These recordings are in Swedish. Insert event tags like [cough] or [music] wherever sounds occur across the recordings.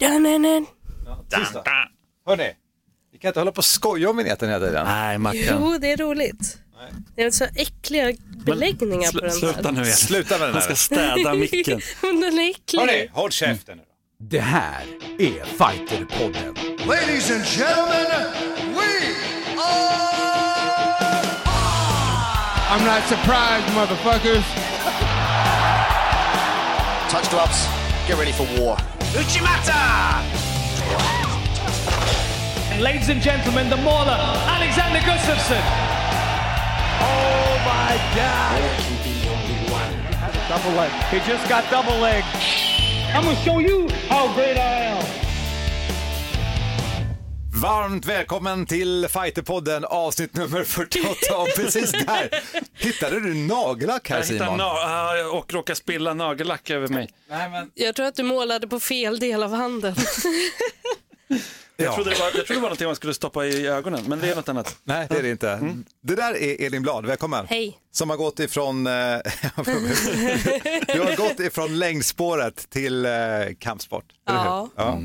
Då. Hörni, vi kan inte hålla på och skoja om vinjetten hela tiden. Nej, Mackan. Jo, det är roligt. Det är så äckliga beläggningar på den sluta nu igen. Sluta med den Han ska här. städa micken. [laughs] Men den är äcklig. Hörni, håll käften nu då. Det här är Fighterpodden. Ladies and gentlemen, we are. I'm not surprised, motherfuckers. Touch gloves. Get ready for war. Ladies and gentlemen, the mauler, Alexander Gustafsson. Oh my God. Double leg. He just got double leg. I'm gonna show you how great I am. Varmt välkommen till Fighterpodden avsnitt nummer 48. Och precis där hittade du nagellack här Simon. na- och råkar spilla nagellack över mig. Jag tror att du målade på fel del av handen. Jag, trodde det var, jag trodde det var någonting man skulle stoppa i ögonen, men det är något annat. Nej, det är det inte. Det där är Elin Blad, välkommen. Hej. Som har gått ifrån, eh, [laughs] du har gått ifrån längdspåret till eh, kampsport. eller hur? Ja. ja.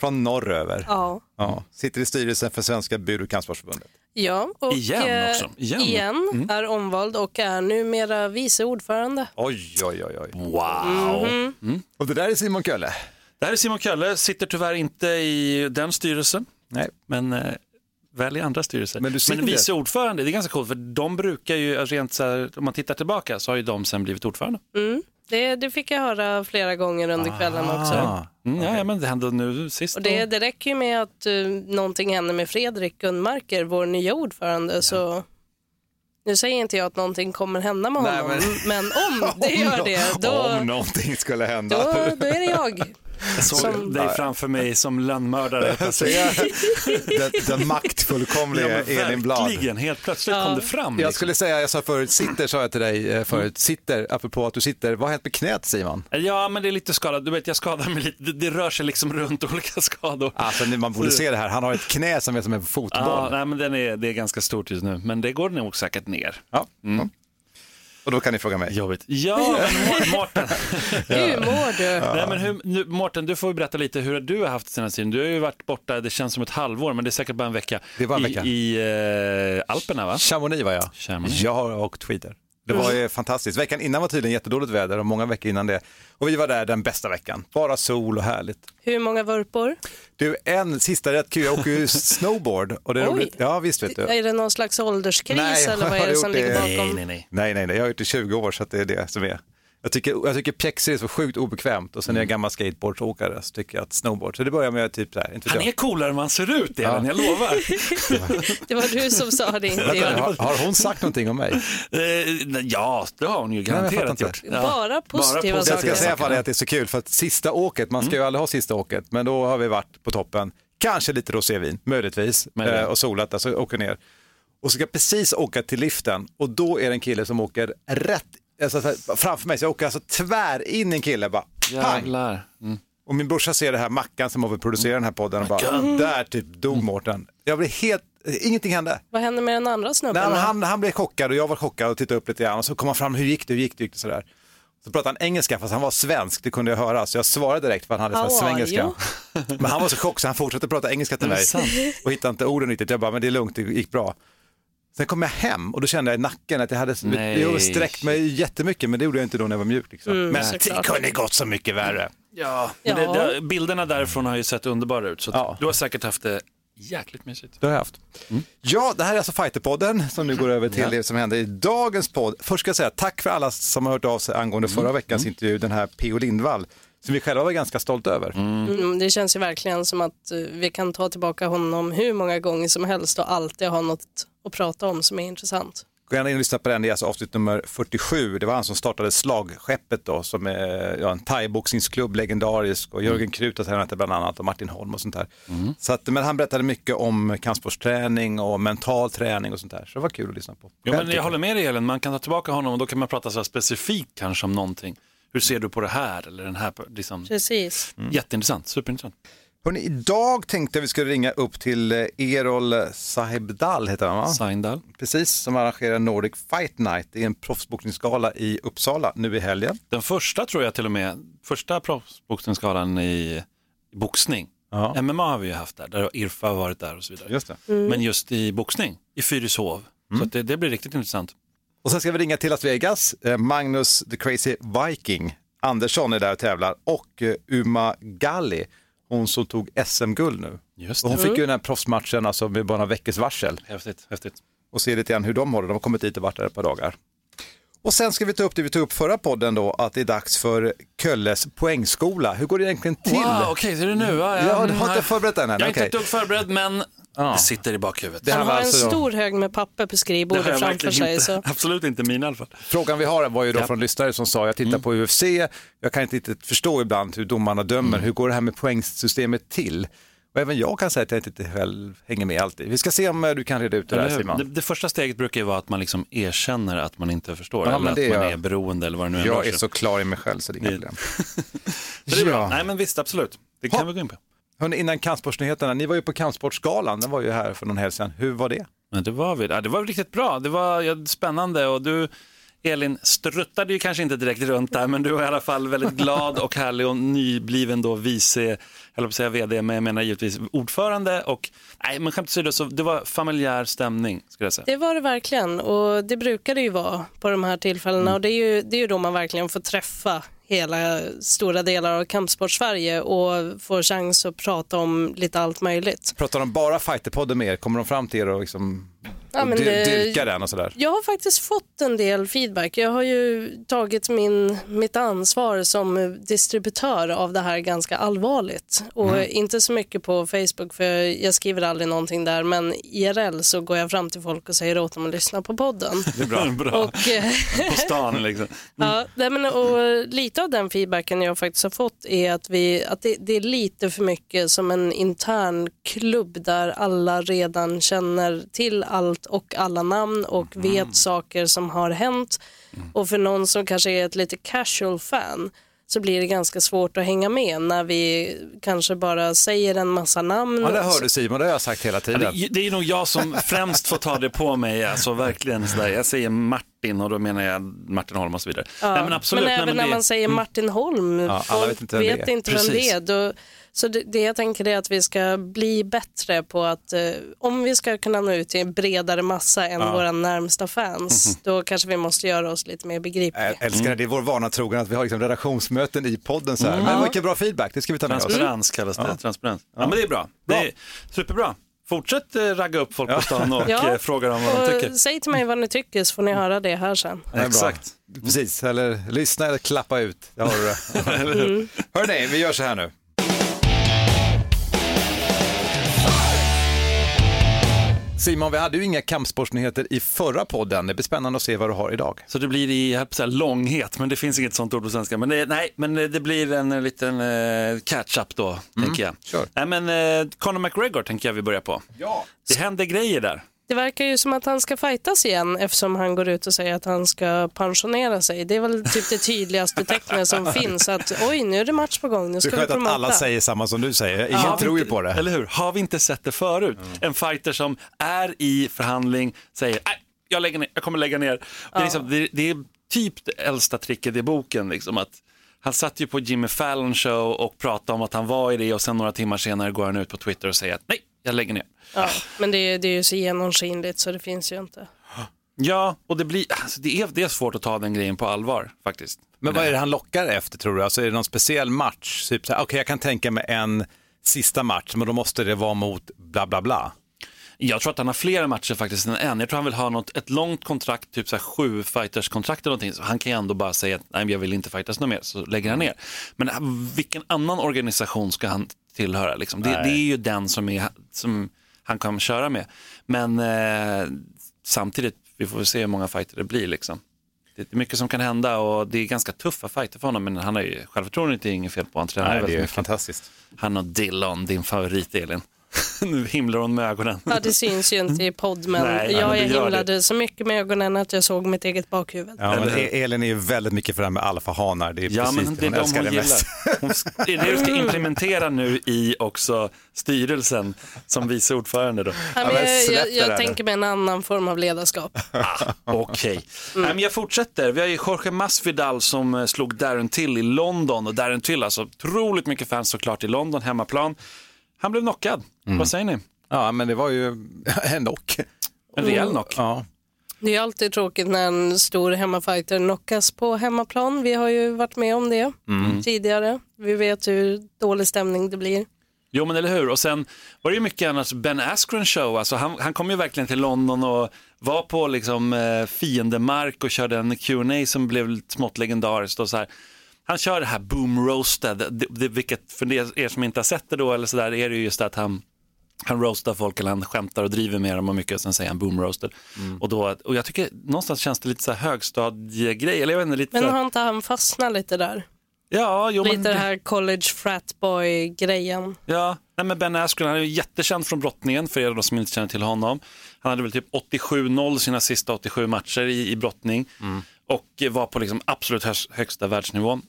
Från norröver. Ja. Ja. Sitter i styrelsen för Svenska bud och kampsportsförbundet. Ja, och Igen eh, också. Igen. igen är omvald och är numera vice ordförande. Oj, oj, oj, oj. Wow. Och det där är Simon Kölle. Det här är Simon Kölle, sitter tyvärr inte i den styrelsen, Nej. men eh, väl i andra styrelser. Men sitter vice ordförande, det är ganska coolt, för de brukar ju, rent så här, om man tittar tillbaka, så har ju de sen blivit ordförande. Det, det fick jag höra flera gånger under kvällen också. Ah, Mm, ja, men det hände nu sist. Och det, det räcker ju med att uh, någonting händer med Fredrik Gunnmarker, vår nya ordförande, så nu säger inte jag att någonting kommer hända med Nej, honom, men... om det Om [laughs] gör det, Om då, någonting skulle hända. då, då är det jag. Jag såg som- dig framför mig som lönnmördare. [laughs] Jag- [laughs] den, den Ja, maktfullkomliga men Elin Blad. verkligen, helt plötsligt Ja. kom det fram. Jag liksom. skulle säga, jag sa förut, sitter sa jag till dig eh, förut, sitter, apropå att du sitter, vad har hänt med knät Simon? Ja, men det är lite skadat. Du vet, jag skadar mig lite. Det, det rör sig liksom runt [laughs] olika skador. Alltså man borde se det här, han har ett knä som är som en Ja, fotboll. nej, men den är, det är ganska stort just nu, men det går nog säkert ner. Ja. ja. Och då kan ni fråga mig. Jobbigt. Ja, [laughs] men Må- Mårten, Hur mår du? nej, men hur, nu, Mårten, du får berätta lite hur du har haft det senaste tiden. Du har ju varit borta, det känns som ett halvår, men det är säkert bara en vecka. Det var en vecka. I, i eh, Alperna, va? Chamonix var jag. Chamonix. Jag har åkt skidor. Det var ju fantastiskt. Veckan innan var tydligen jättedåligt väder och många veckor innan det. Och vi var där den bästa veckan. Bara sol och härligt. Hur många vurpor? Du, en sista rätt kul. Jag åker ju snowboard. Och det är Oj. roligt. Ja, visst vet du. Är det någon slags ålderskris Nej, eller vad är det som gjort ligger det? bakom? Nej, nej, nej. Nej, nej, nej. Jag har gjort det i 20 år så att det är det som är. Jag tycker, jag tycker pjäxor är så sjukt obekvämt och sen är jag gammal skateboardåkare så tycker jag att snowboard, så det börjar med typ så här, inte Han är coolare än man ser ut, Elin, jag lovar. [laughs] Det var du som sa det, inte jag. har, har hon sagt någonting om mig? Eh, ja, det har hon ju garanterat gjort. Ja. Bara positiva Det jag ska saker. säga för är att det är så kul för att sista åket, man ska ju aldrig ha sista åket, men då har vi varit på toppen, kanske lite rosévin, möjligtvis, eh, och solat, alltså åker ner. Och så ska jag precis åka till liften och då är det en kille som åker rätt alltså, framför mig, så jag åker alltså tvär in i en kille, bara! Jävlar. Mm. Och min brorsa ser det här, Mackan som har väl producerat den här podden och bara, där typ dog Mårten. Jag blev helt, ingenting hände. Vad hände med den andra snubben? Nej, men han, han blev chockad och jag var chockad och tittade upp lite grann och så kom han fram, hur gick det, hur gick det, hur gick det sådär. Så pratade han engelska fast han var svensk, det kunde jag höra, så jag svarade direkt för han hade How svengelska. Men han var så chockad så han fortsatte prata engelska till mig och hittade inte orden riktigt. Jag bara, men det är lugnt, det gick bra. Sen kom jag hem och då kände jag i nacken att jag hade Nej. jag sträckt mig jättemycket, men det gjorde jag inte då när jag var mjuk. Liksom. men det kunde gått så mycket värre. Ja, Ja. men Det, det, bilderna därifrån har ju sett underbara ut, så Ja. du har säkert haft det jäkligt mysigt. Det har jag haft. Ja, det här är alltså Fighterpodden som nu går över till det som händer i dagens podd. Först ska jag säga tack för alla som har hört av sig angående förra veckans intervju, den här P.O. Lindvall, som vi själva var ganska stolta över. Mm, det känns ju verkligen som att eh, vi kan ta tillbaka honom hur många gånger som helst och alltid ha något att prata om som är intressant. Gå gärna in och lyssna på den, det är alltså avsnitt nummer 47. Det var han som startade Slagskeppet då, som är ja, en thaiboxningsklubb, legendarisk och Jörgen Krut har tränat det bland annat och Martin Holm och sånt där. Så att, men han berättade mycket om kampsportsträning och mental träning och sånt där, så det var kul att lyssna på. Själv men jag håller med dig Elin, man kan ta tillbaka honom och då kan man prata så här specifikt kanske om någonting. Hur ser du på det här eller den här? Liksom, Precis. Jätteintressant, superintressant. Hörrni, idag tänkte jag vi skulle ringa upp till eh, Erol Sahebdal, heter han va? Saindal. Precis, som arrangerar Nordic Fight Night. Det är en proffsboxningsgala i Uppsala nu i helgen. Den första tror jag till och med, första proffsboxningsgalan i i boxning. Ja. MMA har vi ju haft där, där har Irfa har varit där och så vidare. Just det. Men just i boxning, i Fyrishov. Så att det, det blir riktigt intressant. Och sen ska vi ringa till Las Vegas. Eh, Magnus the Crazy Viking Andersson är där och tävlar och eh, Uma Galli, hon som tog SM-guld nu. Just Och hon fick ju den här proffsmatchen alltså med bara några veckors varsel Häftigt, häftigt. och se lite grann hur de håller. De har kommit dit och varit där ett par dagar. Och sen ska vi ta upp det vi tog upp förra podden då, att det är dags för Kölles poängskola. Hur går det egentligen till? Wow, okej, så är det nu? Ja, Ja, du har inte förberett den än? Jag är inte Okej. ett dugg förberedd, men det sitter i bakhuvudet. Det här Han var har en alltså då- stor hög med papper på Det har skrivbordet jag framför verkligen sig. inte. Så. [laughs] Absolut inte min i alla fall. Frågan vi har var ju då Ja. från lyssnare som sa, jag tittar på UFC, jag kan inte riktigt förstå ibland hur domarna dömer, hur går det här med poängsystemet till? Och även jag kan säga att jag inte själv hänger med alltid. Vi ska se om eh, du kan reda ut det där Eller hur? Simon. Det, det första steget brukar ju vara att man liksom erkänner att man inte förstår, Ja, eller att det är man jag. är beroende eller vad det nu än rör Jag sig är om. så klar i mig själv så det är inga problem. [laughs] Så det är bra. Ja. Nej men visst, absolut. Det kan Ha. vi gå in på. Hörrni, innan kampsportsnyheterna, ni var ju på kampsportsgalan, den var ju här för någon helg sedan. Hur var det? Men det var vi. Ja, det var riktigt bra. Det var ja, spännande och du Elin struttade ju kanske inte direkt runt där, men du var i alla fall väldigt [laughs] glad och härlig och nybliven då vice, höll på att säga vd, men jag menar givetvis ordförande och nej, men skämt åsido, så det var familjär stämning skulle jag säga. Det var det verkligen och det brukar det ju vara på de här tillfällena Mm. och det är, ju, det är ju då man verkligen får träffa hela stora delar av kampsport-Sverige och får chans att prata om lite allt möjligt. Pratar de bara fighterpodden med er? Kommer de fram till er och liksom Ja, men det- dyrkar den och sådär? Jag har faktiskt fått en del feedback. Jag har ju tagit min, mitt ansvar som distributör av det här ganska allvarligt. Och Mm. inte så mycket på Facebook för jag skriver aldrig någonting där men IRL så går jag fram till folk och säger åt dem att lyssna på podden. [laughs] Det är bra. bra. och, eh, På stan liksom. [laughs] Ja, nej, men, och lite av den feedbacken jag faktiskt har fått är att, vi, att det, det är lite för mycket som en intern klubb där alla redan känner till allt och alla namn och vet saker som har hänt. Och för någon som kanske är ett lite casual fan så blir det ganska svårt att hänga med när vi kanske bara säger en massa namn. Ja, det hör du Simon, det har jag sagt hela Ja, tiden. det, det är nog jag som främst får ta det på mig, alltså verkligen sådär. Jag säger Martin och då menar jag Martin Holm och så vidare. Ja, Nej, men absolut. men nej, även men när det- man säger Martin Holm, Ja, alla folk vet inte vem det vet är. inte vem det är. Då, så det, det jag tänker är att vi ska bli bättre på att, eh, om vi ska kunna nå ut till en bredare massa än våra närmsta fans, då kanske vi måste göra oss lite mer begripliga. Jag älskar det, det är vår vana trogen att vi har liksom redaktionsmöten i podden så här. Men vilken bra feedback, det ska vi ta med oss. Transparens kallas det. Transparens. Ja, men det är bra. Det är superbra. Fortsätt eh, ragga upp folk på stan och [laughs] Ja. eh, fråga dem vad de tycker. Säg till mig vad ni tycker så får ni höra det här sen. Exakt. Precis, eller lyssna eller klappa ut. Det har du det. [laughs] Hörrni, vi gör så här nu. Simon, vi hade ju inga kampsportsnyheter i förra podden. Det blir spännande att se vad du har idag. Så det blir i säga, långhet, men det finns inget sånt ord på svenska. Men det, nej, men det blir en liten eh, catch-up då, tänker jag. kör. Nej, men eh, Conor McGregor tänker jag vi börjar på. Ja. Det händer grejer där. Det verkar ju som att han ska fightas igen eftersom han går ut och säger att han ska pensionera sig. Det är väl typ det tydligaste tecknet som [laughs] finns att oj nu är det match på gång, nu Det ska är vi skönt att alla säger samma som du säger. Ingen vi tror ju på det. Eller hur? Har vi inte sett det förut? En fighter som är i förhandling säger nej, jag lägger ner, jag kommer lägga ner. Det är, liksom, det, det är typ det äldsta tricket i boken. Liksom, att han satt ju på Jimmy Fallon show och pratade om att han var i det och sen några timmar senare går han ut på Twitter och säger att nej, jag lägger ner. Ja, men det, är- det är ju så genomskinligt så det finns ju inte. Ja, och det, blir, alltså, det, är, det är svårt att ta den grejen på allvar faktiskt. Men vad är det han lockar efter tror du? Alltså är det någon speciell match? Typ Okej, jag kan tänka mig en sista match, men då måste det vara mot bla bla bla. Jag tror att han har flera matcher faktiskt än en. Jag tror han vill ha något, ett långt kontrakt, typ så här sju fighters kontrakt eller någonting. Så han kan ju ändå bara säga att nej, jag vill inte fightas något mer, så lägger han ner. Men vilken annan organisation ska han tillhöra? Liksom? Det, det är ju den som, är, som han kan köra med. Men eh, samtidigt, vi får väl se hur många fighter det blir. Liksom. Det är mycket som kan hända och det är ganska tuffa fighter för honom, men han har ju självförtroendet, det är inget fel på. Han tränar väldigt mycket. fantastiskt. Han och Dillon, din favorit Elin. [laughs] nu himlar hon med ögonen. Ja, det syns ju inte i podd, men Nej, jag, men det jag himlade så mycket med ögonen att jag såg mitt eget bakhuvud. Ja, men E- Elin är ju väldigt mycket för det här med alfahanar. Det är Ja, precis men det är hon de älskar hon det mest. Hon, det är det du ska implementera nu i också styrelsen som vice ordförande då. Ja, men jag jag, det jag tänker mig en annan form av ledarskap. Okej. Nej, men jag fortsätter. Vi har ju Jorge Masvidal som eh, slog Darren Till i London och Darren Till, alltså otroligt mycket fans såklart i London, hemmaplan. Han blev knockad. Vad säger ni? Ja, men det var ju [laughs] en knock. En rejäl knock. Ja. Det är alltid tråkigt när en stor hemmafighter knockas på hemmaplan. Vi har ju varit med om det tidigare. Vi vet hur dålig stämning det blir. Jo men eller hur, och sen var det ju mycket annars Ben Askren show, alltså han, han kom ju verkligen till London och var på liksom eh, fiendemark och körde en Q&A som blev smått legendariskt och så här. Han kör det här boom roasted, det, det, vilket för er som inte har sett det då eller sådär är det ju just att han han roastar folk eller han skämtar och driver med dem och mycket och sen säger han boom roasted. Och, då, och jag tycker någonstans känns det lite så här högstadiegrej, eller jag vet inte, lite Men har inte han fastnat lite där? ja, jo, Lite men, det här college frat boy grejen. Ja, nej men Ben Askren han är ju jättekänd från brottningen för er då som inte känner till honom. Han hade väl typ 87-0 sina sista 87 matcher i, i brottning och var på liksom absolut högsta världsnivå.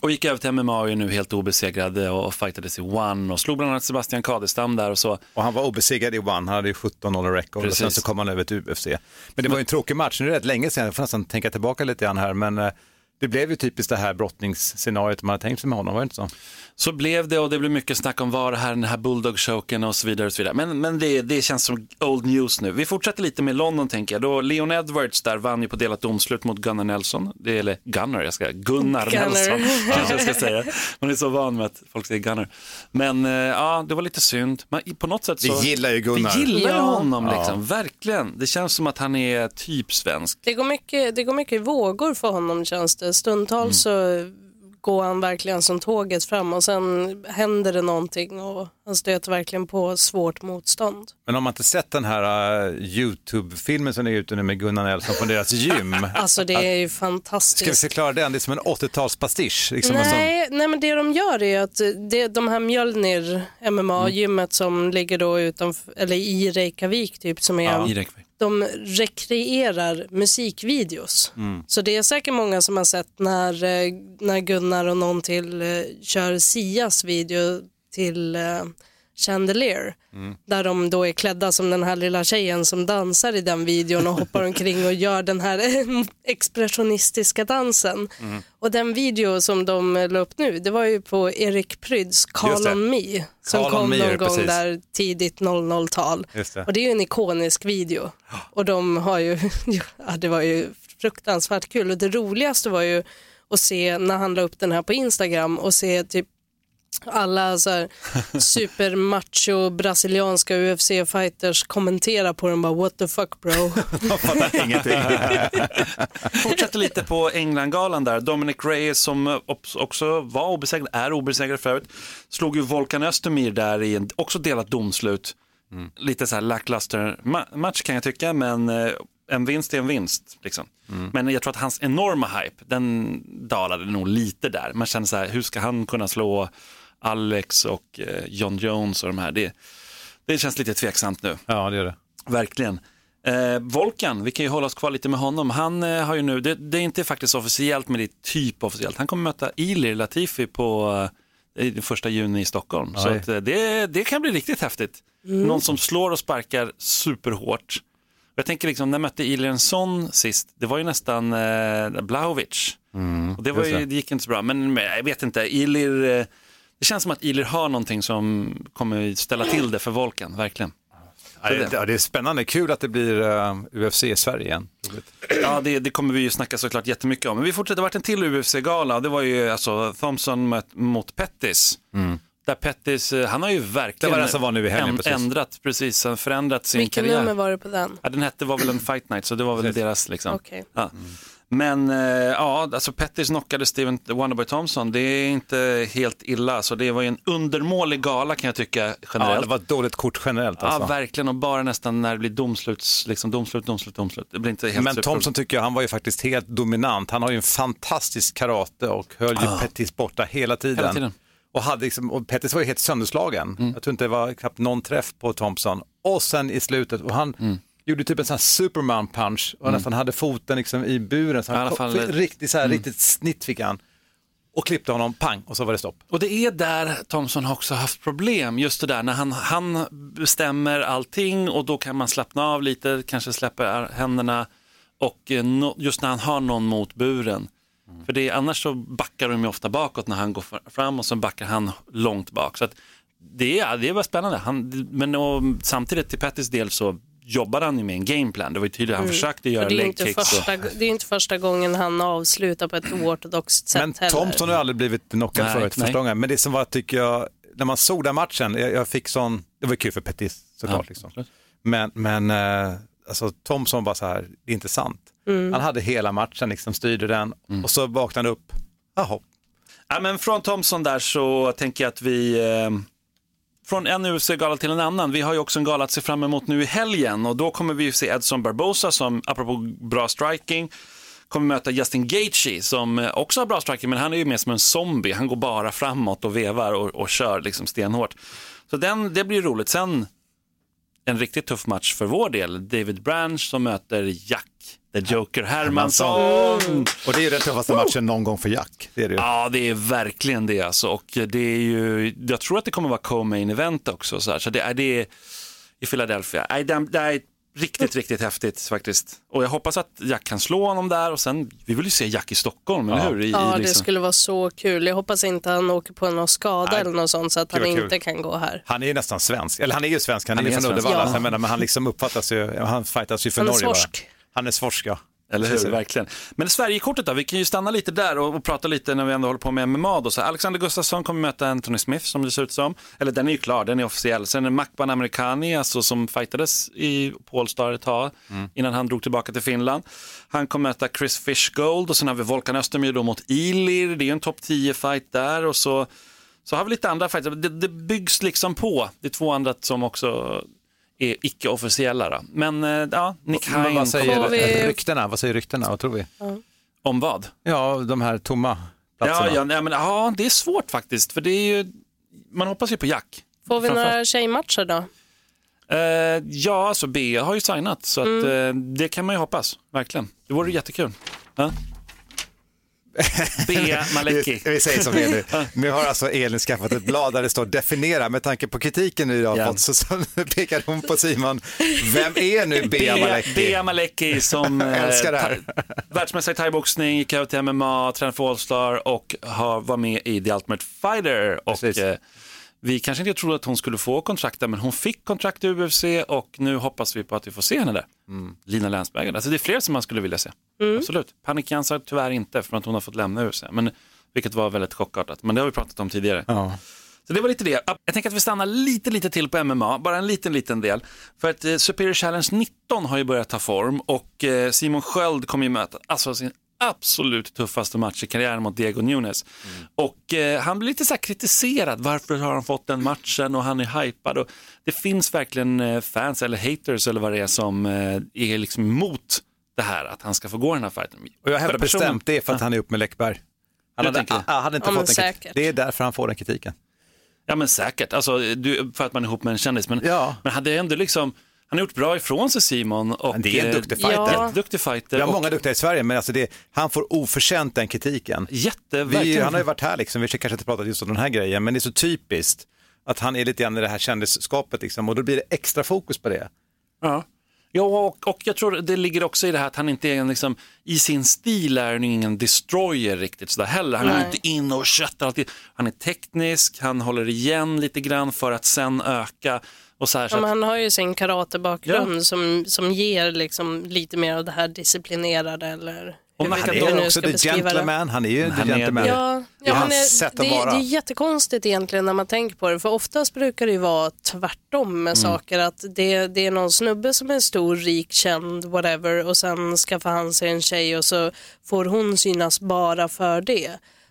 Och gick över till MMA och är nu helt obesegrad och, fightades i One och slog bland annat Sebastian Kadestam där och så. Och han var obesegrad i One, han hade ju 17-0 record och sen Precis. så kom han över till UFC. Men det var ju en tråkig match, nu är det rätt länge sedan, jag får nästan tänka tillbaka lite grann här, men eh, det blev ju typiskt det här brottningsscenariot man hade tänkt sig med honom, var det inte så? Så blev det och det blev mycket snack om var det här, den här bulldog-choken och så vidare. Och så vidare. Men, men det, det känns som old news nu. Vi fortsätter lite med London tänker jag. Då Leon Edwards där vann ju på delat domslut mot Gunnar Nelson. Det, eller Gunnar, jag ska Gunnar Gunnar. Nelson [laughs] kanske jag ska säga. Man är så van med att folk säger Gunnar. Men eh, ja, det var lite synd. Men på något sätt så... Vi gillar ju Gunnar. Vi gillar Ja. honom liksom, verkligen. Det känns som att han är typ svensk. Det går, mycket, det går mycket i vågor för honom känns det. Stundtals så går han verkligen som tåget fram och sen händer det någonting och han stöter verkligen på svårt motstånd. Men om man inte sett den här uh, YouTube-filmen som är ute nu med Gunnar Nelson från deras gym, [laughs] Alltså det är ju ska vi fantastiskt. förklara den? Det är som en 80-talspastisch. Liksom en sån- Nej, nej, men det de gör är att det, de här Mjölnir MMA-gymmet som ligger då utom, eller i Reykjavik typ som är I Reykjavik. de rekreerar musikvideos. Så det är säkert många som har sett när, eh, när Gunnar och någon till eh, kör Sias video till eh, Chandelier. Där de då är klädda som den här lilla tjejen som dansar i den videon och hoppar omkring och gör den här [laughs] expressionistiska dansen. Och den video som de la upp nu, det var ju på Erik Pryds Call on Me. Som Call kom Me, någon gång precis. där tidigt 00-tal. Just det. Och det är ju en ikonisk video. Och de har ju, [laughs] ja det var ju fruktansvärt kul. Och det roligaste var ju att se när han la upp den här på Instagram och se typ alla så här [laughs] supermacho brasilianska UFC-fighters kommentera på den bara what the fuck bro. [laughs] Jag fattar ingenting. [laughs] Fortsätter lite på Englandgalan där. Dominic Reyes som också var obesegrad, är obesegrad förut, slog ju Volkan Östemir där i en också delat domslut. Lite så här lackluster ma- match kan jag tycka, men eh, en vinst är en vinst. Liksom. Men jag tror att hans enorma hype, den dalade nog lite där. Man känner så här, hur ska han kunna slå Alex och eh, John Jones och de här? Det, det känns lite tveksamt nu. Ja, det är det. Verkligen. Eh, Volkan, vi kan ju hålla oss kvar lite med honom. Han eh, har ju nu, det, det är inte faktiskt officiellt men det är typ officiellt. Han kommer möta Ilir Latifi på eh, den första juni i Stockholm. Så Oj. att, eh, det, det kan bli riktigt häftigt. Någon som slår och sparkar superhårt. Jag tänker liksom, när mötte Ilir en sån sist? Det var ju nästan eh, Blahovic. och det, var just ju, det. det gick inte så bra, men, men jag vet inte. Ilir, eh, det känns som att Ilir har någonting som kommer ställa till det för Volkan, verkligen. Ja, det, är spännande, kul att det blir uh, UFC i Sverige igen. Ja, det, det kommer vi ju snacka såklart jättemycket om. Men vi fortsätter, det har varit en till UFC-gala. Det var ju alltså Thompson mot, mot Pettis. Där Pettis, eh, han har ju verkligen Det var nu i helgen, precis. ändrat, precis, förändrat sin Vilken karriär. nummer var det på den? Ja, den hette var väl en fight night, så det var väl deras liksom. Okej. Ja. Men eh, ja, alltså Pettis knockade Steven Wonderboy Thompson. Det är inte helt illa. Så det var ju en undermålig gala kan jag tycka Ja, generellt. det var ett dåligt kort generellt Ja, alltså. verkligen. Och bara nästan när det blir domsluts, liksom domslut, domslut, domslut. Det blir inte helt Men super- Thompson tycker jag, han var ju faktiskt helt dominant. Han har ju en fantastisk karate och höll ju Pettis borta hela tiden. Hela tiden. Och, hade liksom, och Pettis var ju helt sönderslagen. Mm. Jag tror inte det var knappt någon träff på Thompson. Och sen i slutet, och han Mm. Gjorde typ en sån här superman punch och nästan hade foten liksom i buren. Så han fall- Mm. riktigt, så här, riktigt snitt fick han. Och klippte honom, pang, och så var det stopp. Och det är där Thompson också haft problem, just det där när han, han bestämmer allting och då kan man slappna av lite, kanske släppa händerna och eh, no, just när han har någon mot buren. För det annars så backar de ju ofta bakåt när han går fr- fram och så backar han långt bak. Så att det, är, det var spännande. Han, men och, samtidigt till Pettys del så jobbade han ju med en gameplan. Det var ju tydligt, han försökte göra det, är inte kicks. Och, första, det är inte första gången han avslutar på ett oortodoxt sätt Men heller. Thompson har aldrig blivit knockad Nej, förut första gången. Men det som var, tycker jag, när man såg den matchen, jag, jag fick sån, det var kul för Pettis såklart. Ja, liksom. Men, men eh, alltså, Thompson var så här, det är inte sant. Mm. Han hade hela matchen, liksom, styrde den Mm. och så vaknade han upp. Jaha, Ja, men från Thompson där så tänker jag att vi, eh, från en UFC-gala till en annan, vi har ju också en gala att se fram emot nu i helgen och då kommer vi ju se Edson Barbosa som, apropå bra striking, kommer möta Justin Gaethje som eh, också har bra striking men han är ju mer som en zombie, han går bara framåt och vevar och, och kör liksom stenhårt. Så den, det blir roligt. Sen en riktigt tuff match för vår del, David Branch som möter Jack, the Joker Hermansson. och det är ju den tuffaste matchen någon gång för Jack. Det är det ju. Ja, det är verkligen det alltså. Och det är ju, jag tror att det kommer vara co-main event också. Så, här. så det är det är i Philadelphia. Nej, Det, det är riktigt, riktigt häftigt faktiskt. Och jag hoppas att Jack kan slå honom där och sen, vi vill ju se Jack i Stockholm, eller hur? I, Ja, i det liksom- skulle vara så kul. Jag hoppas inte han åker på någon skada Nej, eller något sånt så att det han kul. inte kan gå här. Han är ju nästan svensk, eller han är ju svensk, han, Han är ju är från. Uddevalla, Ja. men han liksom uppfattas ju, han fightas ju för Han är Norge. va? svorsk. Han är svorsk, ja. Eller hur, verkligen. Men Sverigekortet då, vi kan ju stanna lite där och, och prata lite när vi ändå håller på med MMA. Då. Så Alexander Gustafsson kommer möta Anthony Smith som det ser ut som. Eller den är ju klar, den är officiell. Sen är det Makban Amerikani, alltså som fightades i Polestar ett tag innan han drog tillbaka till Finland. Han kommer möta Chris Fishgold och sen har vi Volkan Östermyr då mot Ilir, det är ju en topp 10-fight där och så, så har vi lite andra fighter. Det, det byggs liksom på. Det är två andra som också är icke-officiella. Då. Men eh, ja, Nick Men Hein vad säger vi- ryktena? Vad säger ryktena? Vad tror vi? om vad? Ja, de här tomma platserna. Ja, ja, nej, men, ja, det är svårt faktiskt. För det är ju, man hoppas ju på Jack. Får vi några tjejmatcher då? Eh, ja, alltså B har ju signat, så att, Mm. eh, det kan man ju hoppas. Verkligen. Det vore jättekul. Ja. B. Maleki. Vi, vi säger som det är nu. Nu har alltså Elin skaffat ett blad där det står definiera. Med tanke på kritiken nu har fått så, så pekar hon på Simon. Vem är nu Bea Maleki? Bea Maleki som [laughs] eh, Älskar det här. ta- världsmästare i thaiboxning, gick över till MMA, tränade för Allstar och har, var med i The Ultimate Fighter. Och, Precis. Vi kanske inte trodde att hon skulle få kontrakt där, men hon fick kontrakt i UFC och nu hoppas vi på att vi får se henne där. Mm. Lina Länsbergen. Alltså det är fler som man skulle vilja se. Absolut. Panik Jansar tyvärr inte för att hon har fått lämna UFC, men, vilket var väldigt chockartat. Men det har vi pratat om tidigare. Ja. Så det var lite det. Jag tänker att vi stannar lite, lite till på MMA, bara en liten, liten del. För att eh, Superior Challenge 19 har ju börjat ta form och eh, Simon Sköld kommer ju möta alltså, sin absolut tuffaste match i karriären mot Diego Nunes. Och eh, han blir lite så här kritiserad, varför har han fått den matchen och han är hypad. Och det finns verkligen eh, fans eller haters eller vad det är som eh, är liksom emot det här, att han ska få gå den här fighten. Och jag hävdar Person- bestämt det är för att han är upp med Läckberg. Han hade, tänker det? ah, hade inte Ja, fått den kritiken. Det är därför han får den kritiken. Ja men säkert, alltså, du, för att man är ihop med en kändis. Men, Ja. men hade ändå liksom, han har gjort bra ifrån sig Simon. Och, Det är en eh, duktig fighter. Ja. Jätteduktig fighter. Vi har och många duktiga i Sverige, men alltså det, han får oförtjänt den kritiken. Jätte, Vi, han har ju varit här, liksom, vi ska kanske inte prata just om den här grejen, men det är så typiskt att han är lite grann i det här kändisskapet liksom, och då blir det extra fokus på det. Ja. Ja, och, och jag tror det ligger också i det här att han inte är en, liksom, i sin stil är han ingen destroyer riktigt sådär heller. Han går Nej. inte in och köttar alltid. Han är teknisk, han håller igen lite grann för att sen öka. Och så här, så Ja, att, han har ju sin karatebakgrund som, som ger liksom lite mer av det här disciplinerade eller Och han Han är är nu också ska the det. han är ju Han the är gentleman. det. Ja, är ja men det, sätt det, vara. det är jättekonstigt egentligen när man tänker på det. För oftast brukar det ju vara tvärtom med saker. Att det, det är någon snubbe som är stor, rik, känd, whatever. Och sen skaffar han sig en tjej och så får hon synas bara för det.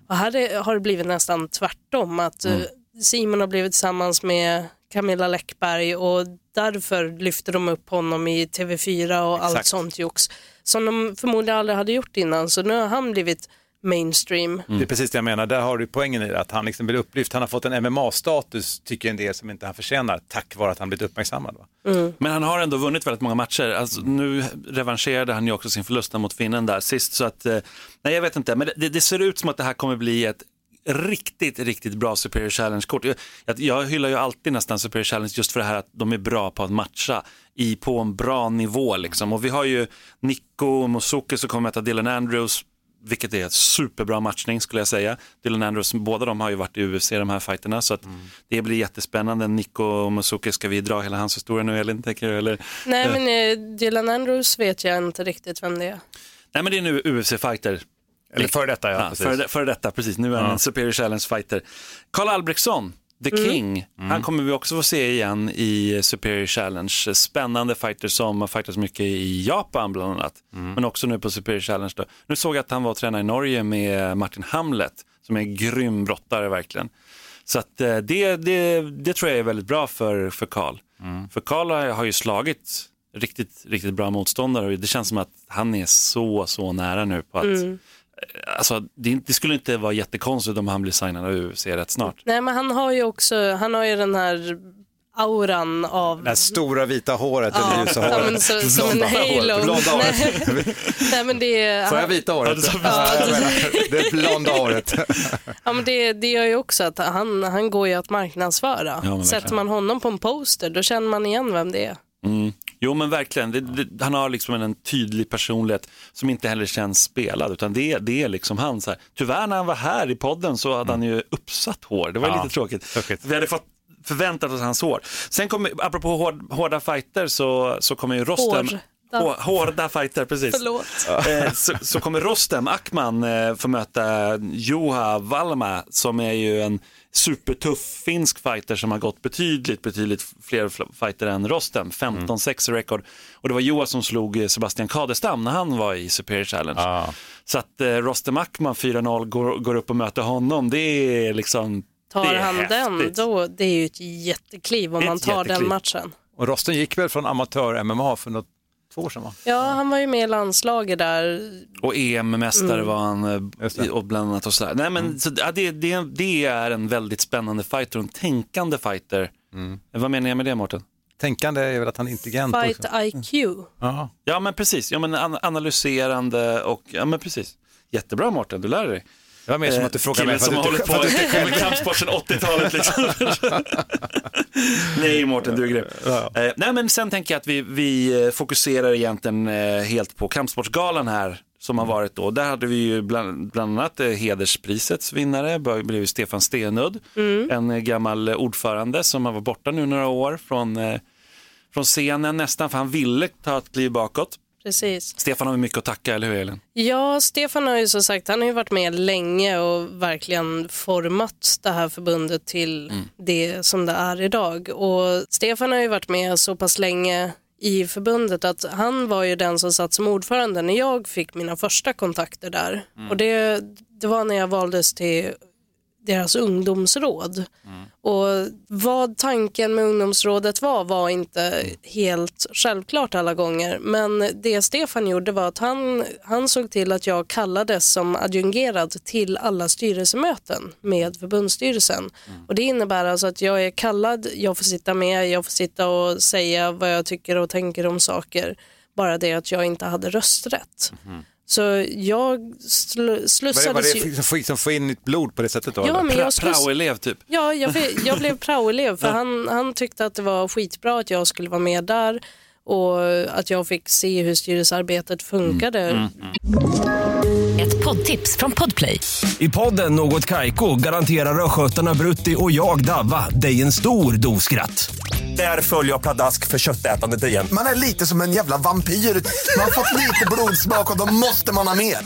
Och här är, har det blivit nästan tvärtom. Att eh, Simon har blivit tillsammans med Camilla Läckberg och därför lyfter de upp honom i TV4 och allt Exakt. sånt jox. Som de förmodligen aldrig hade gjort innan. Så nu har han blivit mainstream. Det är precis det jag menar, där har du poängen i det, att han liksom blir upplyft. Han har fått en MMA-status, tycker en del, som inte han förtjänar, tack vare att han blivit uppmärksammad. Va? Men han har ändå vunnit väldigt många matcher. Alltså, nu revanscherade han ju också sin förlust mot finnen där sist. Så att, eh, nej jag vet inte, men det, det ser ut som att det här kommer bli ett riktigt, riktigt bra Superior Challenge-kort. Jag, jag, jag hyllar ju alltid nästan Superior Challenge just för det här att de är bra på att matcha i, på en bra nivå. Liksom. Och vi har ju Nico Mosuke som kommer möta Dylan Andrews, vilket är ett superbra matchning skulle jag säga. Dylan Andrews, båda de har ju varit i UFC de här fighterna så att det blir jättespännande. Nico Mosuke, ska vi dra hela hans historia nu Elin? Tänker du, eller? Nej men eh, Dylan Andrews vet jag inte riktigt vem det är. Nej men det är nu UFC-fighter. Eller före detta, ja. Ja, precis. före, före detta, precis. Nu är han en Superior Challenge-fighter. Karl Albrektsson, The King, han kommer vi också få se igen i Superior Challenge. Spännande fighter som har fightats mycket i Japan bland annat, men också nu på Superior Challenge. Då. Nu såg jag att han var och tränade i Norge med Martin Hamlet, som är en grym brottare verkligen. Så att, eh, det, det, det tror jag är väldigt bra för, för Karl. För Karl har, har ju slagit riktigt, riktigt bra motståndare och det känns som att han är så, så nära nu på att Alltså, det, det skulle inte vara jättekonstigt om han blir signad av UFC rätt snart. Nej men han har ju också, han har ju den här auran av Det stora vita håret, Ja, eller ljusa ja, [laughs] håret. så, som en halo. blonda håret. Nej, [laughs] nej men det är, Får jag vita håret? Ja, det- Ja, det blonda håret. [laughs] ja, men det, det gör ju också att han, han går ju att marknadsföra. verkligen. Sätter man honom på en poster då känner man igen vem det är. Jo men verkligen, det, det, han har liksom en, en tydlig personlighet som inte heller känns spelad utan det, det är liksom han. Så här. Tyvärr när han var här i podden så hade han ju uppsatt hår, det var Ja, lite tråkigt. tråkigt. Vi hade fått förväntat oss hans hår. Sen kommer, apropå hård, hårda fighter så, så kommer ju Rostem, Hårda. Hår, hårda fighter, precis. Eh, så, så kommer Rostem Akman eh, få möta Juha Valma som är ju en supertuff finsk fighter som har gått betydligt, betydligt fler fl- fighter än Rostem. 15-6 i rekord. Och det var Juha som slog eh, Sebastian Kadestam när han var i Superior Challenge. Så att eh, Rostem Akman 4-0 går, går upp och möter honom, det är liksom Tar han den, då, det är ju ett jättekliv om är man ett tar jättekliv. den matchen. Och Rosten gick väl från amatör-MMA för något två år sedan va? Ja, han var ju med i landslaget där. Och EM-mästare var han eh, och bland annat och sådär. Nej men så, ja, det, det, det är en väldigt spännande fighter och en tänkande fighter. Vad menar jag med det Mårten? Tänkande är väl att han är intelligent Fight också. IQ. Ja. Ja men precis, ja, men an- analyserande och ja men precis. Jättebra Mårten, du lär dig. Det var mer som att du frågade mig Killen för som att har du hållit inte, på med kampsport sedan 80-talet liksom. [laughs] Nej Mårten, du är grym. Eh, nej men sen tänker jag att vi, vi eh, fokuserar egentligen eh, helt på kampsportsgalan här som har varit då. Där hade vi ju bland, bland annat eh, hedersprisets vinnare, Det blev Stefan Stenudd, en eh, gammal eh, ordförande som har varit borta nu några år från, eh, från scenen nästan, för han ville ta ett kliv bakåt. Precis. Stefan har mycket att tacka, eller hur Elin? Ja, Stefan har ju som sagt, han har ju varit med länge och verkligen format det här förbundet till det som det är idag. Och Stefan har ju varit med så pass länge i förbundet att han var ju den som satt som ordförande när jag fick mina första kontakter där. Och det, det var när jag valdes till deras ungdomsråd. Och vad tanken med ungdomsrådet var var inte helt självklart alla gånger. Men det Stefan gjorde var att han, han såg till att jag kallades som adjungerad till alla styrelsemöten med förbundsstyrelsen. Och det innebär alltså att jag är kallad, jag får sitta med, jag får sitta och säga vad jag tycker och tänker om saker. Bara det att jag inte hade rösträtt. Så jag sl- var det, slussades var det ju... liksom få, få in nytt blod på det sättet då? Ja, men jag sluss... Praoelev typ. Ja, jag, fick- jag blev praoelev för han, han tyckte att det var skitbra att jag skulle vara med där och att jag fick se hur styrelsearbetet funkade. Ett poddtips från Podplay. I podden Något Kaiko garanterar östgötarna Brutti och jag, Davva, dig en stor dos skratt. Där följer jag pladask för köttätandet igen. Man är lite som en jävla vampyr. Man har fått lite blodsmak och då måste man ha mer.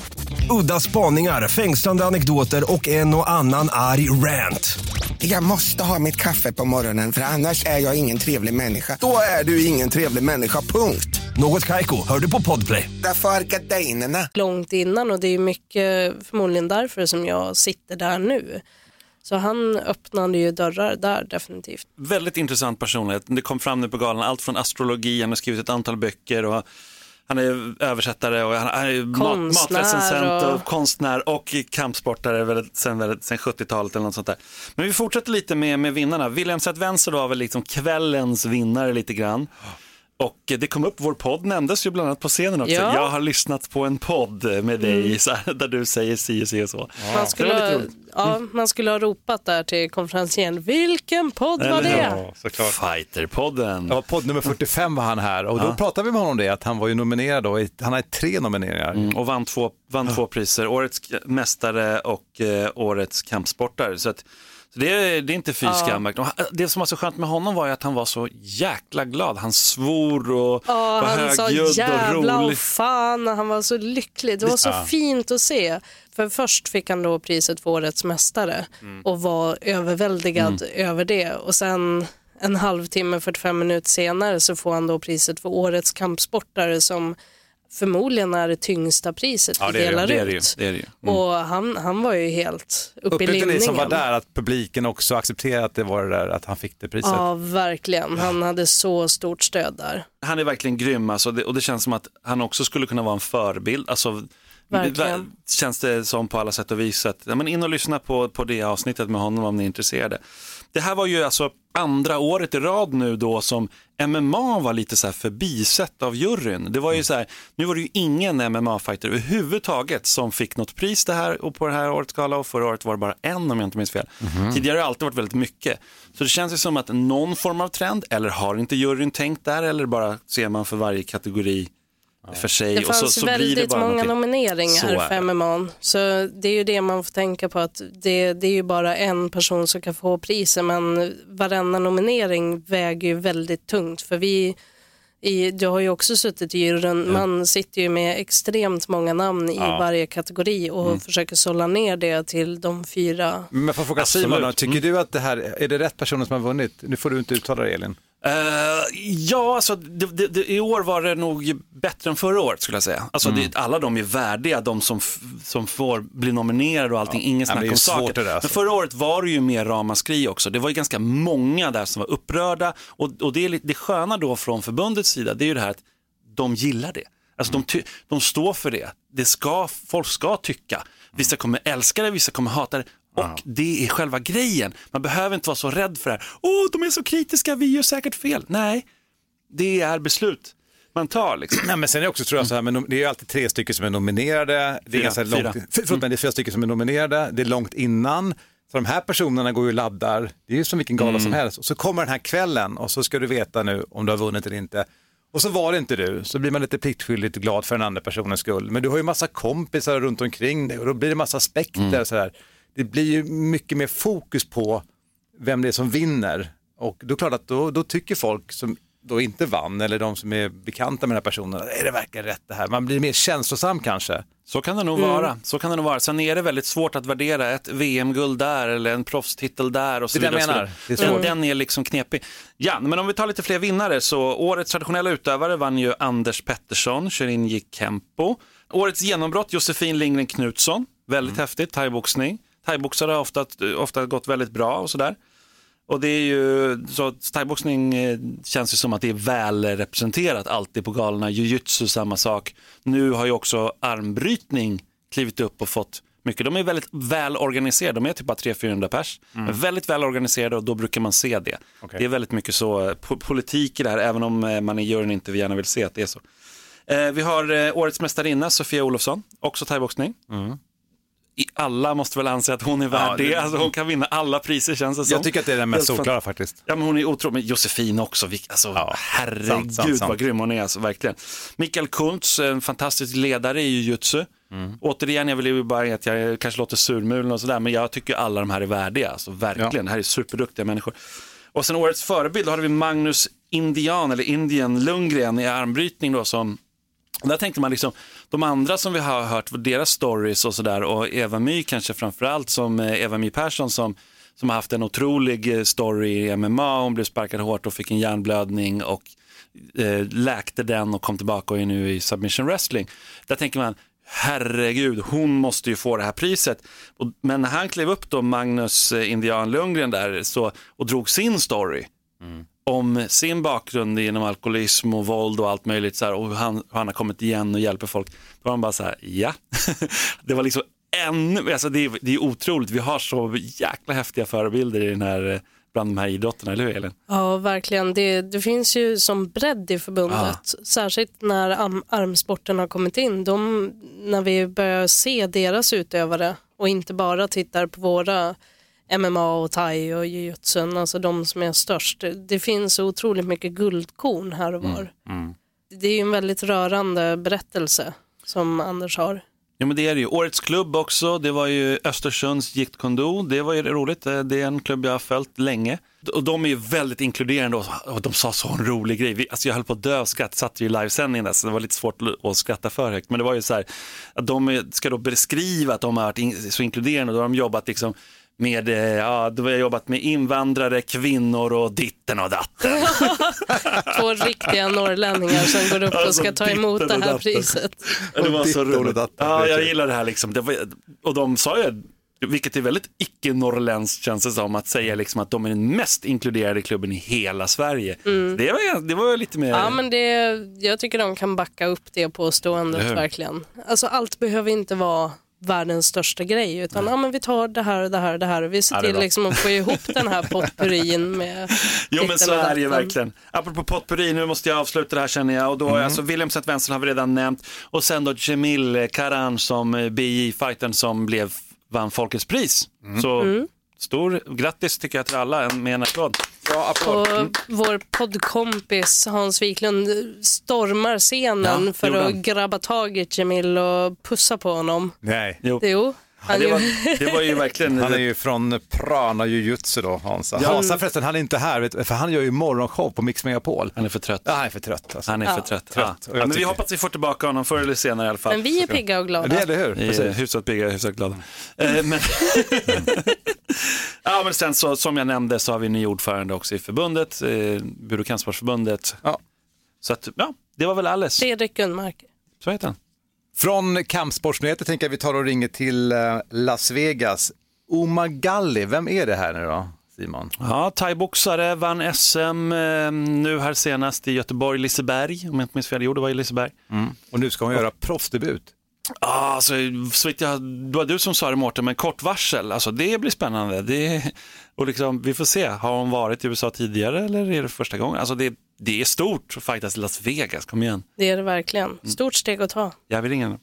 Udda spaningar, fängslande anekdoter och en och annan arg rant. Jag måste ha mitt kaffe på morgonen för annars är jag ingen trevlig människa. Då är du ingen trevlig människa, punkt. Något Kaiko, hör du på Podplay. Därför är gardinerna. långt innan och det är mycket förmodligen därför som jag sitter där nu. Så han öppnade ju dörrar där definitivt. Väldigt intressant personlighet. Det kom fram nu på galan, allt från astrologi, han har skrivit ett antal böcker och Han är översättare och han han är mat, matrecensent och... och- konstnär och kampsportare väldigt, sen, väldigt, sen 70-talet eller något sånt där. Men vi fortsätter lite med, med vinnarna. William Zet Wenzel var väl liksom kvällens vinnare lite grann. Och det kom upp, vår podd nämndes ju bland annat på scenen också. Ja. Jag har lyssnat på en podd med dig så här, där du säger si och si och så. Man skulle, ha, ja, man skulle ha ropat där till konferensen. Vilken podd var det? såklart. Fighterpodden. Ja, podd nummer 45 var han här och då Ja. pratade vi med honom om det, att han var ju nominerad då, i- han har tre nomineringar. Mm, och vann två, vann två priser, årets mästare och eh, årets kampsportare. Så, att, det, är, det är inte fy skam. Och han- Det som var så skönt med honom var ju att han var så jäkla glad. Han svor och Ja, var han sa högljudd och jävla och rolig. fan, han var så lycklig. Det var så Ja. fint att se. För först fick han då priset för årets mästare Mm. och var överväldigad över det. Och sen en halvtimme, 45 minuter senare så får han då priset för årets kampsportare som förmodligen är det tyngsta priset Ja, vi det är det. delar Det är det ju. ut. Det är det ju. Mm. Och han, han var ju helt uppe i Upplevde ni limningen. som var där att publiken också accepterade att det var det där, att han fick det priset? Ja, verkligen. Han hade så stort stöd där. Han är verkligen grym alltså, och det känns som att han också skulle kunna vara en förebild. Alltså, Verkligen. det- Känns det som på alla sätt och vis. Att, ja, men in och lyssna på, på det avsnittet med honom om ni är intresserade. Det här var ju alltså andra året i rad nu då som MMA var lite så här förbisett av juryn. Det var ju så här, nu var det ju ingen MMA-fighter överhuvudtaget som fick något pris det här och på det här årets gala och förra året var det bara en om jag inte minns fel. Tidigare har det alltid varit väldigt mycket. Så det känns ju som att någon form av trend, eller har inte juryn tänkt där eller bara ser man för varje kategori för sig. Det och så, fanns så blir det väldigt bara många någonting. Nomineringar för. MMA. Så det är ju det man får tänka på att det, det är ju bara en person som kan få priset men varenda nominering väger ju väldigt tungt för vi i, du har ju också suttit i juryn, man sitter ju med extremt många namn i varje kategori och Mm. försöker sålla ner det till de fyra. Men får jag fråga. Simon, tycker du att det här, är det rätt personer som har vunnit? Nu får du inte uttala det Elin. Eh, ja, alltså, det, det, det, i år var det nog bättre än förra året skulle jag säga. Alltså, Mm. alla de är värdiga, de som, som får bli nominerade och allting, inget Ja, men snack om det där, alltså. Men förra året var det ju mer ramaskri också. Det var ju ganska många där som var upprörda och, och det, är det sköna då från förbundets sida, det är ju det här att de gillar det. Alltså de, ty, de står för det. det ska, folk ska tycka. Vissa kommer älska det, vissa kommer hata det. Och det är själva grejen. Man behöver inte vara så rädd för det här. Åh, de är så kritiska, vi gör säkert fel. Nej, det är beslut man tar. Liksom. [clears throat] Nej, men sen är det också tror jag så här, men det är ju alltid tre stycken som är nominerade. Det är, Fyra, ganska fyra. långt, för, förlåt, men det är fyra stycken som är nominerade, det är långt innan. Så de här personerna går ju och laddar, det är ju som vilken gala som helst. Och så kommer den här kvällen och så ska du veta nu om du har vunnit eller inte. Och så var det inte du, så blir man lite pliktskyldigt glad för den andra personens skull. Men du har ju massa kompisar runt omkring dig och då blir det massa aspekter. Så här. Det blir ju mycket mer fokus på vem det är som vinner. Och då är det klart att då, då tycker folk som då inte vann eller de som är bekanta med den här personen, är det verkligen rätt det här? Man blir mer känslosam kanske. Så kan det nog vara. Så kan det nog vara. Sen är det väldigt svårt att värdera ett VM-guld där eller en proffstitel där och så Det vidare. jag menar. Det är Den, den är liksom knepig. Ja, men om vi tar lite fler vinnare så årets traditionella utövare vann ju Anders Pettersson, Shirinji Kempo. Årets genombrott Josefin Lindgren Knutsson, väldigt häftigt, thaiboxning. Thaiboxare har ofta, ofta gått väldigt bra och sådär. Och det är ju, så thaiboxning eh, känns ju som att det är väl representerat alltid på galorna. Jujutsu samma sak. Nu har ju också armbrytning klivit upp och fått mycket. De är väldigt väl organiserade, de är typ bara 300-400 pers. Men väldigt väl organiserade och då brukar man se det. Det är väldigt mycket så, eh, po- politik i det här, även om eh, man i juryn inte gärna vill se att det är så. Eh, vi har eh, årets mästarinna, Sofia Olofsson, också thaiboxning. I alla måste väl anse att hon är värd Ja, det- det. Alltså, hon kan vinna alla priser känns det som. Jag tycker att det är den mest solklara faktiskt. Ja, men hon är otrolig. Men Josefin också. Alltså, Ja, herregud sant, sant, sant. vad grym hon är. Alltså, verkligen. Mikael Kuntz, en fantastisk ledare i jujutsu. Mm. Återigen, jag vill ju bara att jag kanske låter surmulen och sådär, men jag tycker alla de här är värdiga. Alltså, verkligen, det här är superduktiga människor. Och sen årets förebild, då har vi Magnus Indian, eller Indien Lundgren i armbrytning då som och där tänkte man liksom, de andra som vi har hört, deras stories och sådär och Eva My kanske framförallt som eh, Eva My Persson som, som har haft en otrolig eh, story i MMA, hon blev sparkad hårt och fick en hjärnblödning och eh, läkte den och kom tillbaka och är nu i submission wrestling. Där tänker man, herregud, hon måste ju få det här priset. Och, men när han klev upp då, Magnus eh, Indian Lundgren där, så, och drog sin story, mm om sin bakgrund inom alkoholism och våld och allt möjligt så här, och hur han, han har kommit igen och hjälper folk. Då var han bara så här, ja. [laughs] det var liksom ännu, alltså det, är, det är otroligt, vi har så jäkla häftiga förebilder i den här, bland de här idrotterna, eller hur Elin? Ja, verkligen. Det, det finns ju som bredd i förbundet, särskilt när arm, armsporten har kommit in. De, när vi börjar se deras utövare och inte bara tittar på våra MMA och thai och jujutsun, alltså de som är störst. Det finns otroligt mycket guldkorn här och var. Det är ju en väldigt rörande berättelse som Anders har. Ja men det är det ju. Årets klubb också, det var ju Östersunds Jiktkondo. Det var ju roligt, Eh, det är en klubb jag har följt länge. Och de är ju väldigt inkluderande och- de sa så en rolig grej. Vi, alltså jag höll på att dö av skratt, satt ju i livesändningen där så det var lite svårt att skratta för högt. Men det var ju så här, att de ska då beskriva att de har varit in, så inkluderande och då har de jobbat liksom med, eh, ja, då har jag jobbat med invandrare, kvinnor och ditten och datten. [laughs] Två riktiga norrlänningar som går upp och Alltså, ska ta emot det här datten. priset. Ja, det var så roligt. datten, Ja, jag gillar det här liksom. Det var, och de sa ju, vilket är väldigt icke-norrländskt känns det som, att säga liksom att de är den mest inkluderade klubben i hela Sverige. Så Det, var, det var lite mer... Mm. Ja, men det, jag tycker de kan backa upp det påståendet verkligen. Alltså allt behöver inte vara världens största grej utan ja, men vi tar det här och det här och det här och vi ser Ja, till liksom att få ihop den här potpurin [laughs] med Jo men så är det ju verkligen. Apropå potpurri, nu måste jag avsluta det här känner jag. Och då, alltså, William St. Wenzel har vi redan nämnt. Och sen då Jamil Karan som eh, BI-fightern som blev, vann Folkets pris. Så Mm. stor grattis tycker jag till alla med en applåd. Ja, applåd. Och vår poddkompis Hans Wiklund stormar scenen Ja, för gjorde att han. grabba tag i Jamil och pussa på honom. Nej, Jo. Jo, han Det var, det var ju verkligen... han är ju från Prana Jujutsu då, Hansa. Ja. Hansa förresten, han är inte här, vet för han gör ju morgonshow på Mix Megapol. Han är för trött. Ja, han är för trött alltså. Han är för trött. trött. Ja. Och Ja, men vi tycker- hoppas vi får tillbaka honom förr eller senare i alla fall. Men vi är pigga och glada. Det är det hur? Vi är hyfsat pigga, hyfsat glada. Eh, men... [laughs] ja, men sen så, som jag nämnde så har vi en ny ordförande också i förbundet, eh, Bur och cancervårdsförbundet. Ja. Så att, ja, det var väl alles. Fredrik Gunnmark. Så heter han. Från kampsportsnyheter tänker jag vi tar och ringer till eh, Las Vegas. Omagalli, vem är det här nu då, Simon? Ja, thaiboxare, vann SM eh, nu här senast i Göteborg, Liseberg, om jag inte minns fel. Jo, det var i Liseberg. Och nu ska hon göra proffsdebut. Ja, alltså, så jag, det var du som sa det Mårten, men kort varsel, alltså det blir spännande. Det, och liksom, vi får se, har hon varit i USA tidigare eller är det första gången? Alltså det, det är stort att fightas i Las Vegas, kom igen. Det är det verkligen. Stort steg att ta. Jag vill ingen.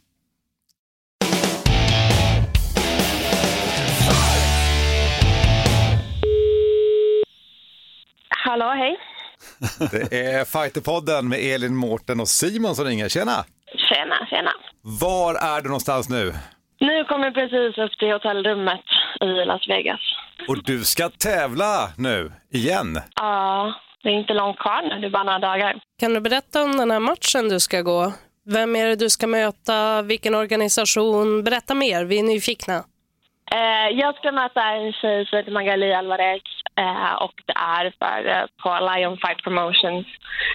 Hallå, hej. Det är Fighterpodden med Elin, Mårten och Simon som ringer. Tjena! Tjena, tjena. Var är du någonstans nu? Nu kommer jag precis upp till hotellrummet i Las Vegas. Och du ska tävla nu, igen. Ja, det är inte långt kvar nu, det är bara några dagar. Kan du berätta om den här matchen du ska gå? Vem är det du ska möta? Vilken organisation? Berätta mer, vi är nyfikna. Eh, jag ska möta en tjej som heter Magali Alvarez eh, och det är för, eh, på Lion Fight Promotions.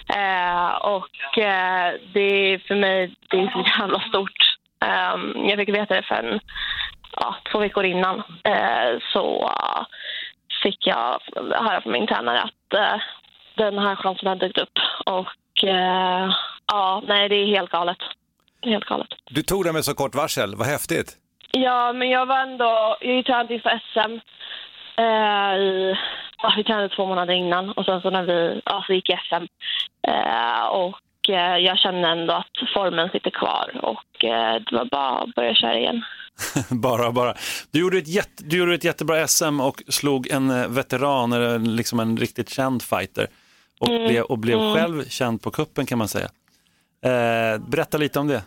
Eh, och eh, det är för mig det är så jävla stort. Eh, jag fick veta det för en, ja, två veckor innan. Eh, så eh, fick jag höra från min tränare att eh, den här chansen har dykt upp. Och eh, ja, nej, det är helt galet. Helt galet. Du tog det med så kort varsel, vad häftigt. Ja, men jag var ändå... Jag har ju tränat inför SM. Eh, i, ja, vi tränade två månader innan och sen så när vi ja, så gick i SM. Eh, och eh, jag kände ändå att formen sitter kvar och eh, det var bara att börja köra igen. [laughs] bara, bara. Du gjorde, ett jätte, du gjorde ett jättebra SM och slog en eh, veteran, eller liksom en riktigt känd fighter. Och blev, och blev själv känd på kuppen kan man säga. Eh, berätta lite om det.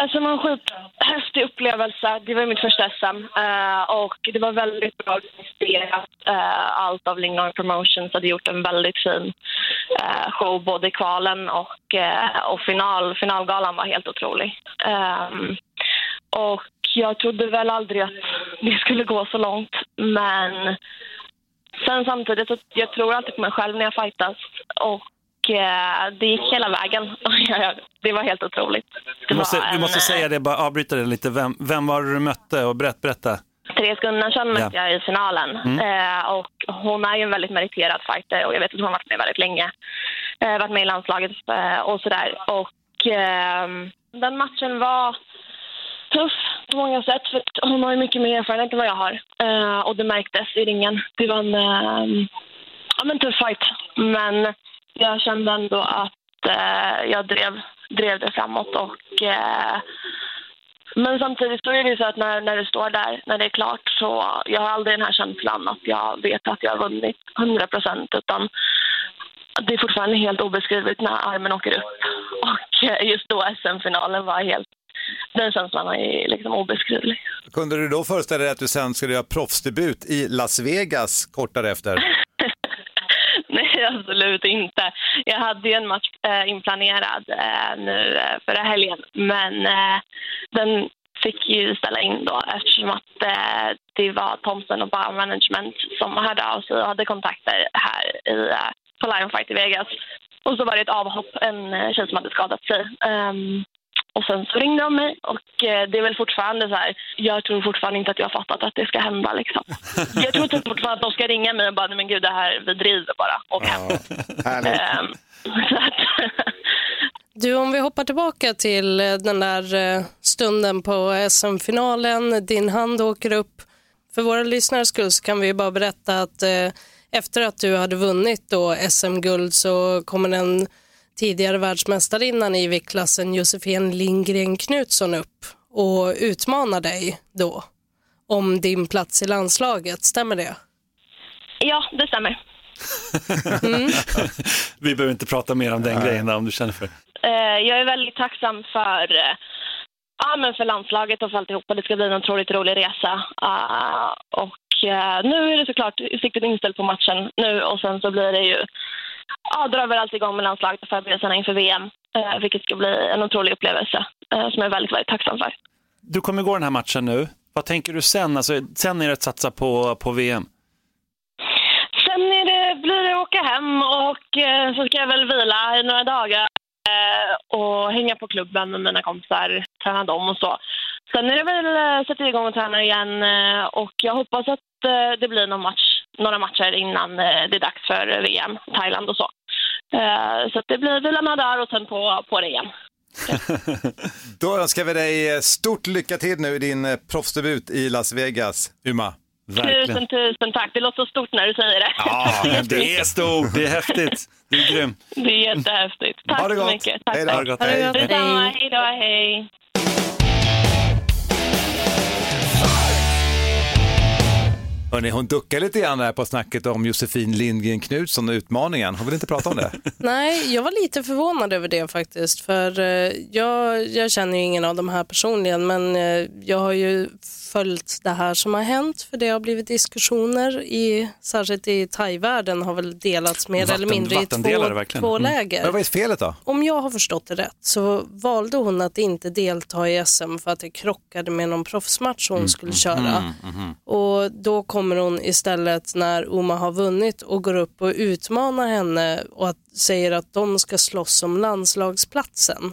Alltså det en skithäftig upplevelse. Det var mitt första SM uh, eh, och det var väldigt bra organiserat. Uh, allt av Lingon Promotions hade gjort en väldigt fin uh, show både i kvalen och, och final. Finalgalan var helt otrolig. Um, och jag trodde väl aldrig att det skulle gå så långt men sen samtidigt så jag tror alltid på mig själv när jag fightas och det gick hela vägen. [laughs] det var helt otroligt. Det Du måste, var du en, måste eh, säga det, bara avbryta det lite. Vem, vem var det du mötte? Och berätt, berätta. Therese Gunnarsson mötte Ja. jag i finalen. Mm. Eh, och hon är ju en väldigt meriterad fighter och jag vet att hon har varit med väldigt länge. Eh, varit med i landslaget eh, och sådär. Och eh, den matchen var tuff på många sätt för hon har ju mycket mer erfarenhet än vad jag har. Eh, och det märktes i ringen. Det var en eh, ja, men tuff fight. Men jag kände ändå att eh, jag drev, drev det framåt och eh, men samtidigt så är det så att när, när det står där, när det är klart, så jag har aldrig den här känslan att jag vet att jag har vunnit 100 procent, utan det är fortfarande helt obeskrivligt när armen åker upp. Och eh, just då SM-finalen var helt, den känslan är liksom obeskrivlig. Kunde du då föreställa dig att du sen skulle göra proffsdebut i Las Vegas kort därefter? [laughs] Absolut inte. Jag hade ju en match eh, inplanerad eh, nu eh, förra helgen, men eh, den fick ju ställa in då eftersom att eh, det var Thompson och Bar Management som hörde av sig och hade kontakter här i, eh, på Lion Fight i Vegas. Och så var det ett avhopp, en eh, tjej som hade skadat sig. Um, och sen så ringde de mig och eh, det är väl fortfarande så här, jag tror fortfarande inte att jag har fattat att det ska hända liksom. [laughs] Jag tror typ fortfarande att de ska ringa mig och bara, nej men gud det här, vi driver bara, och så att, [laughs] Du, om vi hoppar tillbaka till eh, den där eh, stunden på SM-finalen, din hand åker upp. För våra lyssnares skull så kan vi bara berätta att efter att du hade vunnit då SM-guld så kommer den tidigare världsmästarinnan i viktklassen Josefin Lindgren Knutsson upp och utmanar dig då om din plats i landslaget. Stämmer det? ja, det stämmer. [laughs] Vi behöver inte prata mer om den grejen om du känner för. Eh, jag är väldigt tacksam för, eh, ja, men för landslaget och för alltihopa. Det ska bli en otroligt rolig resa. Ah, och eh, nu är det såklart siktet inställt på matchen nu och sen så blir det ju, ja, drar väl allt igång med landslaget och förberedelserna inför VM. eh, vilket ska bli en otrolig upplevelse eh, som jag är väldigt, väldigt tacksam för. Du kommer gå den här matchen nu. Vad tänker du sen? Alltså, sen är det att satsa på, på VM. Sen är det, blir det att åka hem och eh, så ska jag väl vila i några dagar eh, och hänga på klubben med mina kompisar, träna dem och så. Sen är det väl eh, sätta igång och träna igen eh, och jag hoppas att det blir någon match, några matcher innan eh, det är dags för VM, Thailand och så. Eh, så det blir vila dagar och sen på, på det igen. [laughs] Då önskar vi dig eh, stort lycka till nu i din proffsdebut i Las Vegas, Uma. Tusen, tusen tack. Det låter så stort när du säger det. Ja, [laughs] det är stort, det är häftigt, det är grymt. Det är jättehäftigt. Tack så mycket. Tack, Hej då. tack. Ha det gott. Detsamma. Hej. Hej då. Hej. Hörrni, hon duckar lite grann här på snacket om Josefin Lindgren Knutsson och utmaningen. Hon vill inte prata om det. [laughs] Nej, jag var lite förvånad över det faktiskt. För eh, jag, jag känner ju ingen av de här personligen, men eh, jag har ju följt det här som har hänt. För det har blivit diskussioner, i, särskilt i thai-världen, har väl delats mer Vatten- eller mindre i två, verkligen. två Mm. läger. Men vad är felet då? Om jag har förstått det rätt så valde hon att inte delta i SM för att det krockade med någon proffsmatch hon skulle köra. Och då kommer hon istället när Oma har vunnit och går upp och utmanar henne och att, säger att de ska slåss om landslagsplatsen.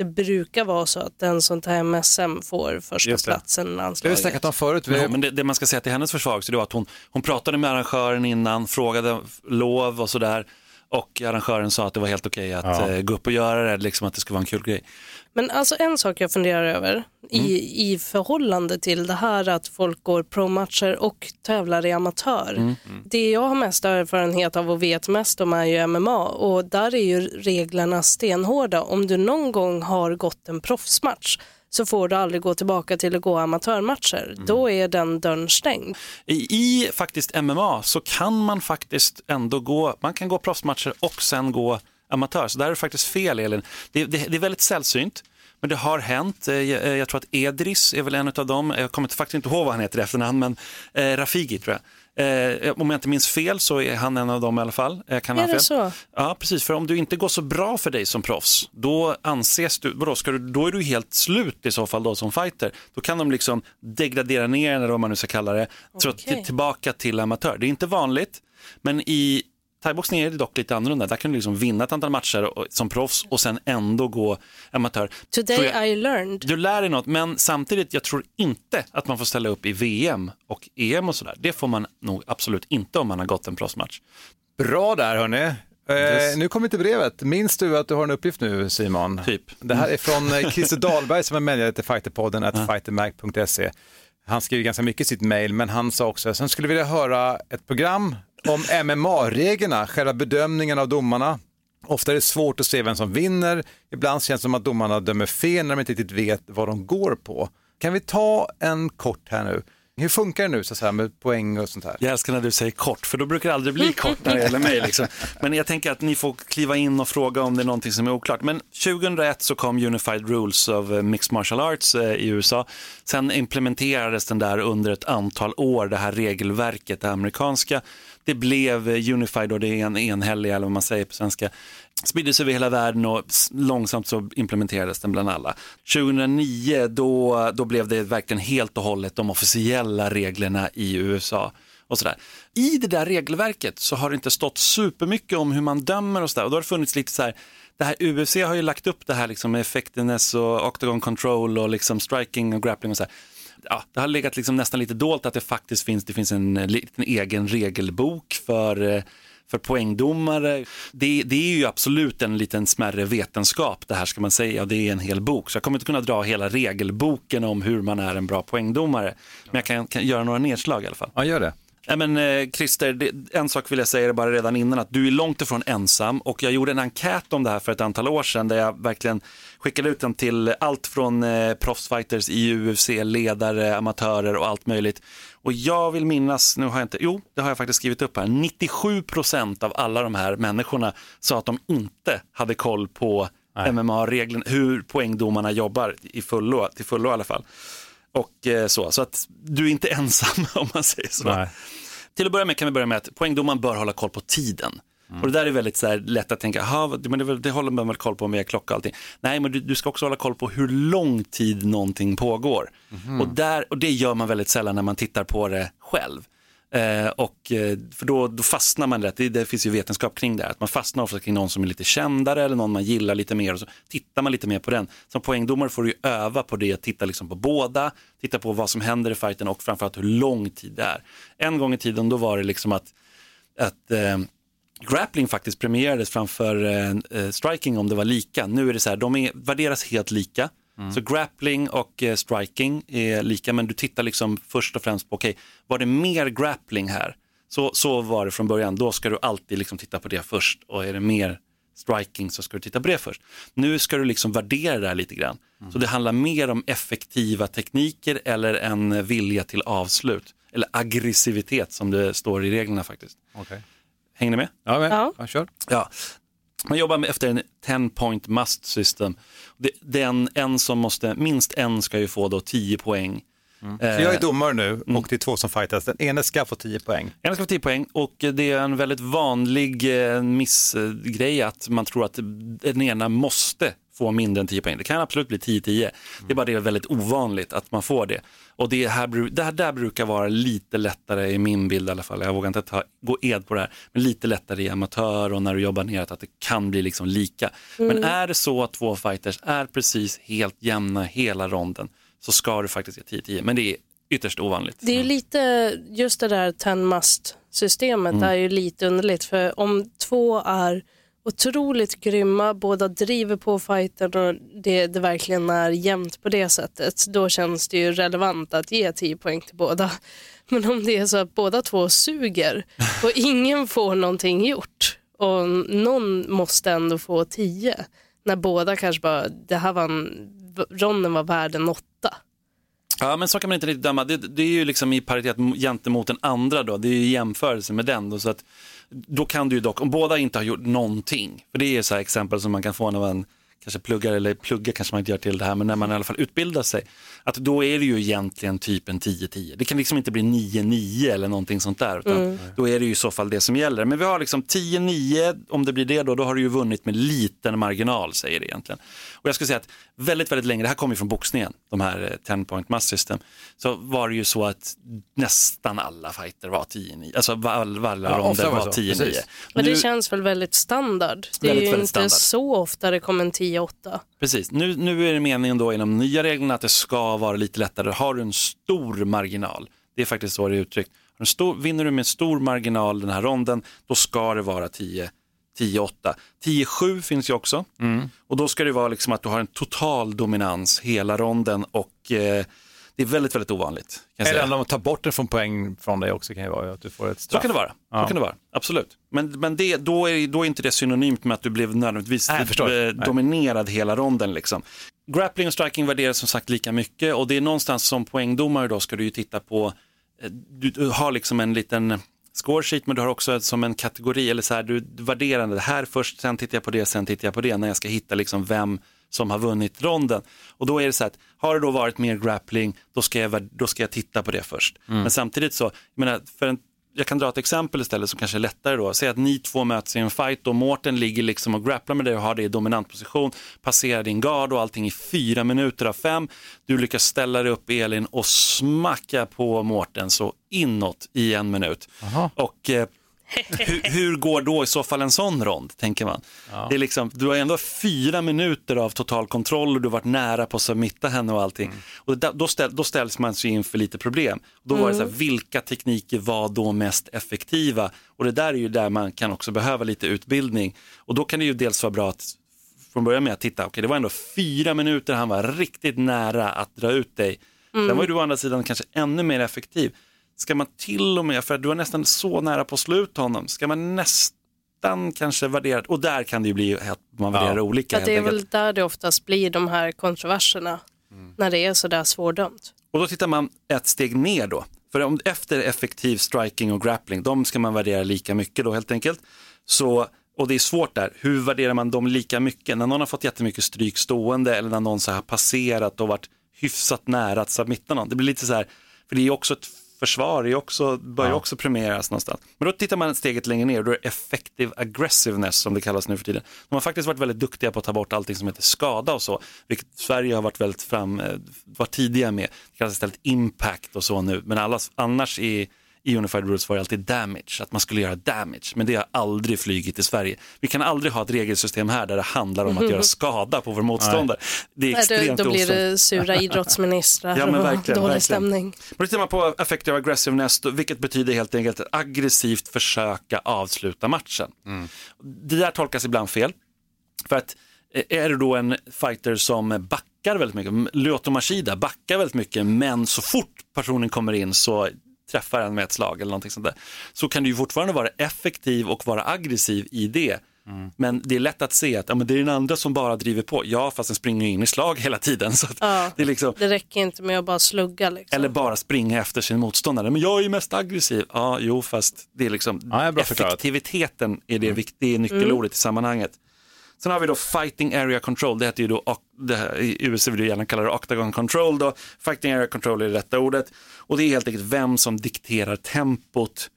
Det brukar vara så att den som tar hem SM får första platsen i Det har vi landslaget. snackat om förut. Vi... Ja, men det, det man ska säga till hennes försvar så det var att hon, hon pratade med arrangören innan, frågade lov och sådär. Och arrangören sa att det var helt okej att eh, gå upp och göra det, liksom att det skulle vara en kul grej. Men alltså en sak jag funderar över i, i förhållande till det här att folk går pro-matcher och tävlar i amatör. Det jag har mest erfarenhet av och vet mest om är ju MMA och där är ju reglerna stenhårda. Om du någon gång har gått en proffsmatch så får du aldrig gå tillbaka till att gå amatörmatcher. Då är den dörren stängd. I, I faktiskt MMA så kan man faktiskt ändå gå, man kan gå proffsmatcher och sen gå amatör. Så där är det faktiskt fel Elin. Det, det, det är väldigt sällsynt. Men det har hänt. Eh, Jag, jag tror att Edris är väl en av dem. Jag kommer faktiskt inte ihåg vad han heter i efternamn, men eh, Rafigi tror jag. Eh, om jag inte minns fel så är han en av dem i alla fall. Jag kan Är det fel. så? Ja, precis. För om du inte går så bra för dig som proffs, då anses du, vadå, ska du, då är du helt slut i så fall då som fighter. Då kan de liksom degradera ner, eller vad man nu ska kalla det, Okej. tillbaka till amatör. Det är inte vanligt, men i Thaiboxning är det dock lite annorlunda. Där kan du liksom vinna ett antal matcher och, som proffs och sen ändå gå amatör. Today jag- I learned. du lär dig något, men samtidigt, jag tror inte att man får ställa upp i VM och EM och sådär. Det får man nog absolut inte om man har gått en proffsmatch. Bra där hörni. Eh, Yes. nu kommer till brevet. Minns du att du har en uppgift nu Simon? Typ. Det här är från eh, Christer [laughs] Dahlberg som är medlare till Fighterpodden, at fightermag.se. Han skriver ganska mycket i sitt mejl, men han sa också att han skulle vilja höra ett program om MMA-reglerna, själva bedömningen av domarna. Ofta är det svårt att se vem som vinner. Ibland känns det som att domarna dömer fel när de inte riktigt vet vad de går på. Kan vi ta en kort här nu? Hur funkar det nu så säga, med poäng och sånt här? Jag älskar när du säger kort, för då brukar det aldrig bli [laughs] kort när det gäller mig. Liksom. Men jag tänker att ni får kliva in och fråga om det är någonting som är oklart. Men 2001 så kom Unified Rules of eh, Mixed Martial Arts eh, i USA. Sen implementerades den där under ett antal år, det här regelverket, det amerikanska. Det blev eh, Unified och det är en enhällig, eller vad man säger på svenska, spriddes över hela världen och långsamt så implementerades den bland alla. 2009 då, då blev det verkligen helt och hållet de officiella reglerna i USA. Och sådär. I det där regelverket så har det inte stått supermycket om hur man dömer och sådär. Och då har det funnits lite så här, det här UFC har ju lagt upp det här liksom med effectiveness och octagon control och liksom striking och grappling och så här. Ja, det har legat liksom nästan lite dolt att det faktiskt finns, det finns en liten egen regelbok för eh, för poängdomare. Det, det är ju absolut en liten smärre vetenskap det här ska man säga och det är en hel bok. Så jag kommer inte kunna dra hela regelboken om hur man är en bra poängdomare. Men jag kan, kan göra några nedslag i alla fall. Ja, gör det. Nej, men, eh, Christer, det, en sak vill jag säga bara redan innan, att du är långt ifrån ensam och jag gjorde en enkät om det här för ett antal år sedan där jag verkligen skickade ut den till allt från eh, proffsfighters i UFC, ledare, amatörer och allt möjligt. Och jag vill minnas, nu har jag inte, jo det har jag faktiskt skrivit upp här, 97% av alla de här människorna sa att de inte hade koll på MMA-reglerna, hur poängdomarna jobbar i fullo, till fullo i alla fall. Och eh, så, så att du är inte [laughs] ensam om man säger så. Nej. Till att börja med kan vi börja med att poängdomaren bör hålla koll på tiden. Och det där är väldigt så här, lätt att tänka, "Jaha, men det, det håller man väl koll på med klocka och allting. Nej, men du, du ska också hålla koll på hur lång tid någonting pågår. Och, där, och det gör man väldigt sällan när man tittar på det själv. Eh, och, eh, för då, då fastnar man lätt, det, det finns ju vetenskap kring det här, att man fastnar ofta kring någon som är lite kändare eller någon man gillar lite mer och så tittar man lite mer på den. Som poängdomare får du ju öva på det, titta liksom på båda, titta på vad som händer i fighten och framförallt hur lång tid det är. En gång i tiden då var det liksom att, att eh, grappling faktiskt premierades framför eh, eh striking om det var lika. Nu är det så här, de är, värderas helt lika. Så grappling och eh, striking är lika, men du tittar liksom först och främst på, okej, var det mer grappling här? Så, så var det från början, då ska du alltid liksom titta på det först och är det mer striking så ska du titta på det först. Nu ska du liksom värdera det här lite grann. Så det handlar mer om effektiva tekniker eller en vilja till avslut. Eller aggressivitet som det står i reglerna faktiskt. Okej. Hänger ni med? Ja, men, Ja. ja. kör. Ja. Man jobbar med efter en 10 point must system. Den, en som måste, minst en ska ju få då 10 poäng. Så jag är domare nu och det är två som fightas. Den ene ska få 10 poäng. En ska få 10 poäng och det är en väldigt vanlig eh, missgrej att man tror att den ena måste få mindre än 10 poäng. Det kan absolut bli 10-10. Det är bara det är väldigt ovanligt att man får det. Och det här, det här där brukar vara lite lättare i min bild i alla fall. Jag vågar inte ta, gå ed på det här. Men lite lättare i amatör och när du jobbar neråt att det kan bli liksom lika. Men är det så att två fighters är precis helt jämna hela ronden så ska du faktiskt ge 10-10. Men det är ytterst ovanligt. Det är ju lite, just det där 10 must-systemet Mm. är ju lite underligt för om två är otroligt grymma, båda driver på fighten och det, det verkligen är jämnt på det sättet, då känns det ju relevant att ge 10 poäng till båda. [laughs] Men om det är så att båda två suger [laughs] och ingen får någonting gjort och någon måste ändå få 10, när båda kanske bara, det här var en, ronden var värd en åtta. Ja, men så kan man inte riktigt döma. Det, det är ju liksom i paritet gentemot den andra då. Det är ju jämförelse med den. Då, så att, då kan du ju dock, om båda inte har gjort någonting, för det är så här exempel som man kan få när man kanske pluggar, eller pluggar kanske man inte gör till det här, men när man i alla fall utbildar sig, att då är det ju egentligen typ en 10-10. Det kan liksom inte bli 9-9 eller någonting sånt där, utan Mm. då är det ju i så fall det som gäller. Men vi har liksom 10-9, om det blir det då, då har du ju vunnit med liten marginal, säger det egentligen. Och jag skulle säga att väldigt, väldigt länge, det här kommer ju från boxningen, de här eh, 10 point must system, så var det ju så att nästan alla fighter var 10-9, alltså var- alla Ja, ronder var var det så, 10-9. precis. Men det Nu- känns väl väldigt standard. Det är Väldigt, ju inte standard. så ofta det kommer en 10-8. Precis, nu, nu är det meningen då i de nya reglerna att det ska vara lite lättare. Har du en stor marginal, det är faktiskt så det är uttryckt. Har du en stor, vinner du med stor marginal den här ronden, då ska det vara 10 10-8. 10-7 finns ju också. Och då ska det vara liksom att du har en total dominans hela ronden och eh, det är väldigt, väldigt ovanligt. Kan Eller om de tar bort det från poäng från dig också kan ju vara att du får ett Så straff. kan det vara. Ja. Så kan det vara. Absolut. Men, men det, då, är, då är inte det synonymt med att du blev nödvändigtvis Nej, eh, Nej. dominerad hela ronden. Liksom. Grappling och striking värderas som sagt lika mycket och det är någonstans som poängdomare då ska du ju titta på, eh, du, du har liksom en liten score sheet men du har också som en kategori eller så här, du du värderar det här först, sen tittar jag på det, sen tittar jag på det när jag ska hitta liksom vem som har vunnit ronden. Och då är det så att har det då varit mer grappling, då ska jag, då ska jag titta på det först. Men samtidigt så, jag menar, för en jag kan dra ett exempel istället som kanske är lättare då. Säg att ni två möts i en fight och Mårten ligger liksom och grapplar med dig och har det i dominant position, passerar din gard och allting i fyra minuter av fem. Du lyckas ställa dig upp Elin och smacka på Mårten så inåt i en minut. Och eh, hur, hur går då i så fall en sån rond, tänker man. Det är liksom, du har ändå fyra minuter av total kontroll och du har varit nära på att submitta henne och allting. Och da- då, ställ, då ställs man sig inför lite problem. Då var det så här, vilka tekniker var då mest effektiva? Och det där är ju där man kan också behöva lite utbildning. Och då kan det ju dels vara bra att från början med att titta, okej det var ändå fyra minuter han var riktigt nära att dra ut dig. Sen var ju du å andra sidan kanske ännu mer effektiv. Ska man till och med, för att du var nästan så nära på att slå ut honom, ska man nästan kanske värdera, och där kan det ju bli att man värderar olika. Att det är väl enkelt. där det oftast blir de här kontroverserna. När det är sådär svårdömt. Och då tittar man ett steg ner då. För om, efter effektiv striking och grappling, de ska man värdera lika mycket då helt enkelt. Så, och det är svårt där, hur värderar man dem lika mycket? När någon har fått jättemycket stryk stående eller när någon så här har passerat och varit hyfsat nära att submitta någon. Det blir lite så här, för det är också ett försvar, är också, bör ju också premieras någonstans. Men då tittar man steget längre ner och då är det effective aggressiveness som det kallas nu för tiden. De har faktiskt varit väldigt duktiga på att ta bort allting som heter skada och så, vilket Sverige har varit väldigt fram, eh, varit tidiga med. Det kallas istället impact och så nu, men allas, annars i, i Unified Rules var det alltid damage, att man skulle göra damage, men det har aldrig flygit i Sverige. Vi kan aldrig ha ett regelsystem här där det handlar om att göra skada på vår motståndare. Det är Nej, extremt då, då blir det sura idrottsministrar Ja, men och verkligen, dålig verkligen. stämning. Men då tittar man på effective aggressiveness, vilket betyder helt enkelt att aggressivt försöka avsluta matchen. Det där tolkas ibland fel. För att eh, är det då en fighter som backar väldigt mycket, Lyoto Machida backar väldigt mycket, men så fort personen kommer in så träffar den med ett slag eller någonting sånt där. Så kan du ju fortfarande vara effektiv och vara aggressiv i det. Men det är lätt att se att ja, men det är den andra som bara driver på. Ja, fast den springer in i slag hela tiden. Så att Ja. det är liksom, Det räcker inte med att bara slugga. Liksom. eller bara springa efter sin motståndare. Men jag är ju mest aggressiv. Ja, jo, fast det är liksom Ja, är effektiviteten är det, vikt- det är nyckelordet i sammanhanget. Sen har vi då fighting area control, det heter ju då, det här, i USA vill du gärna kalla det octagon control då. Fighting area control är det rätta ordet. Och det är helt enkelt vem som dikterar tempot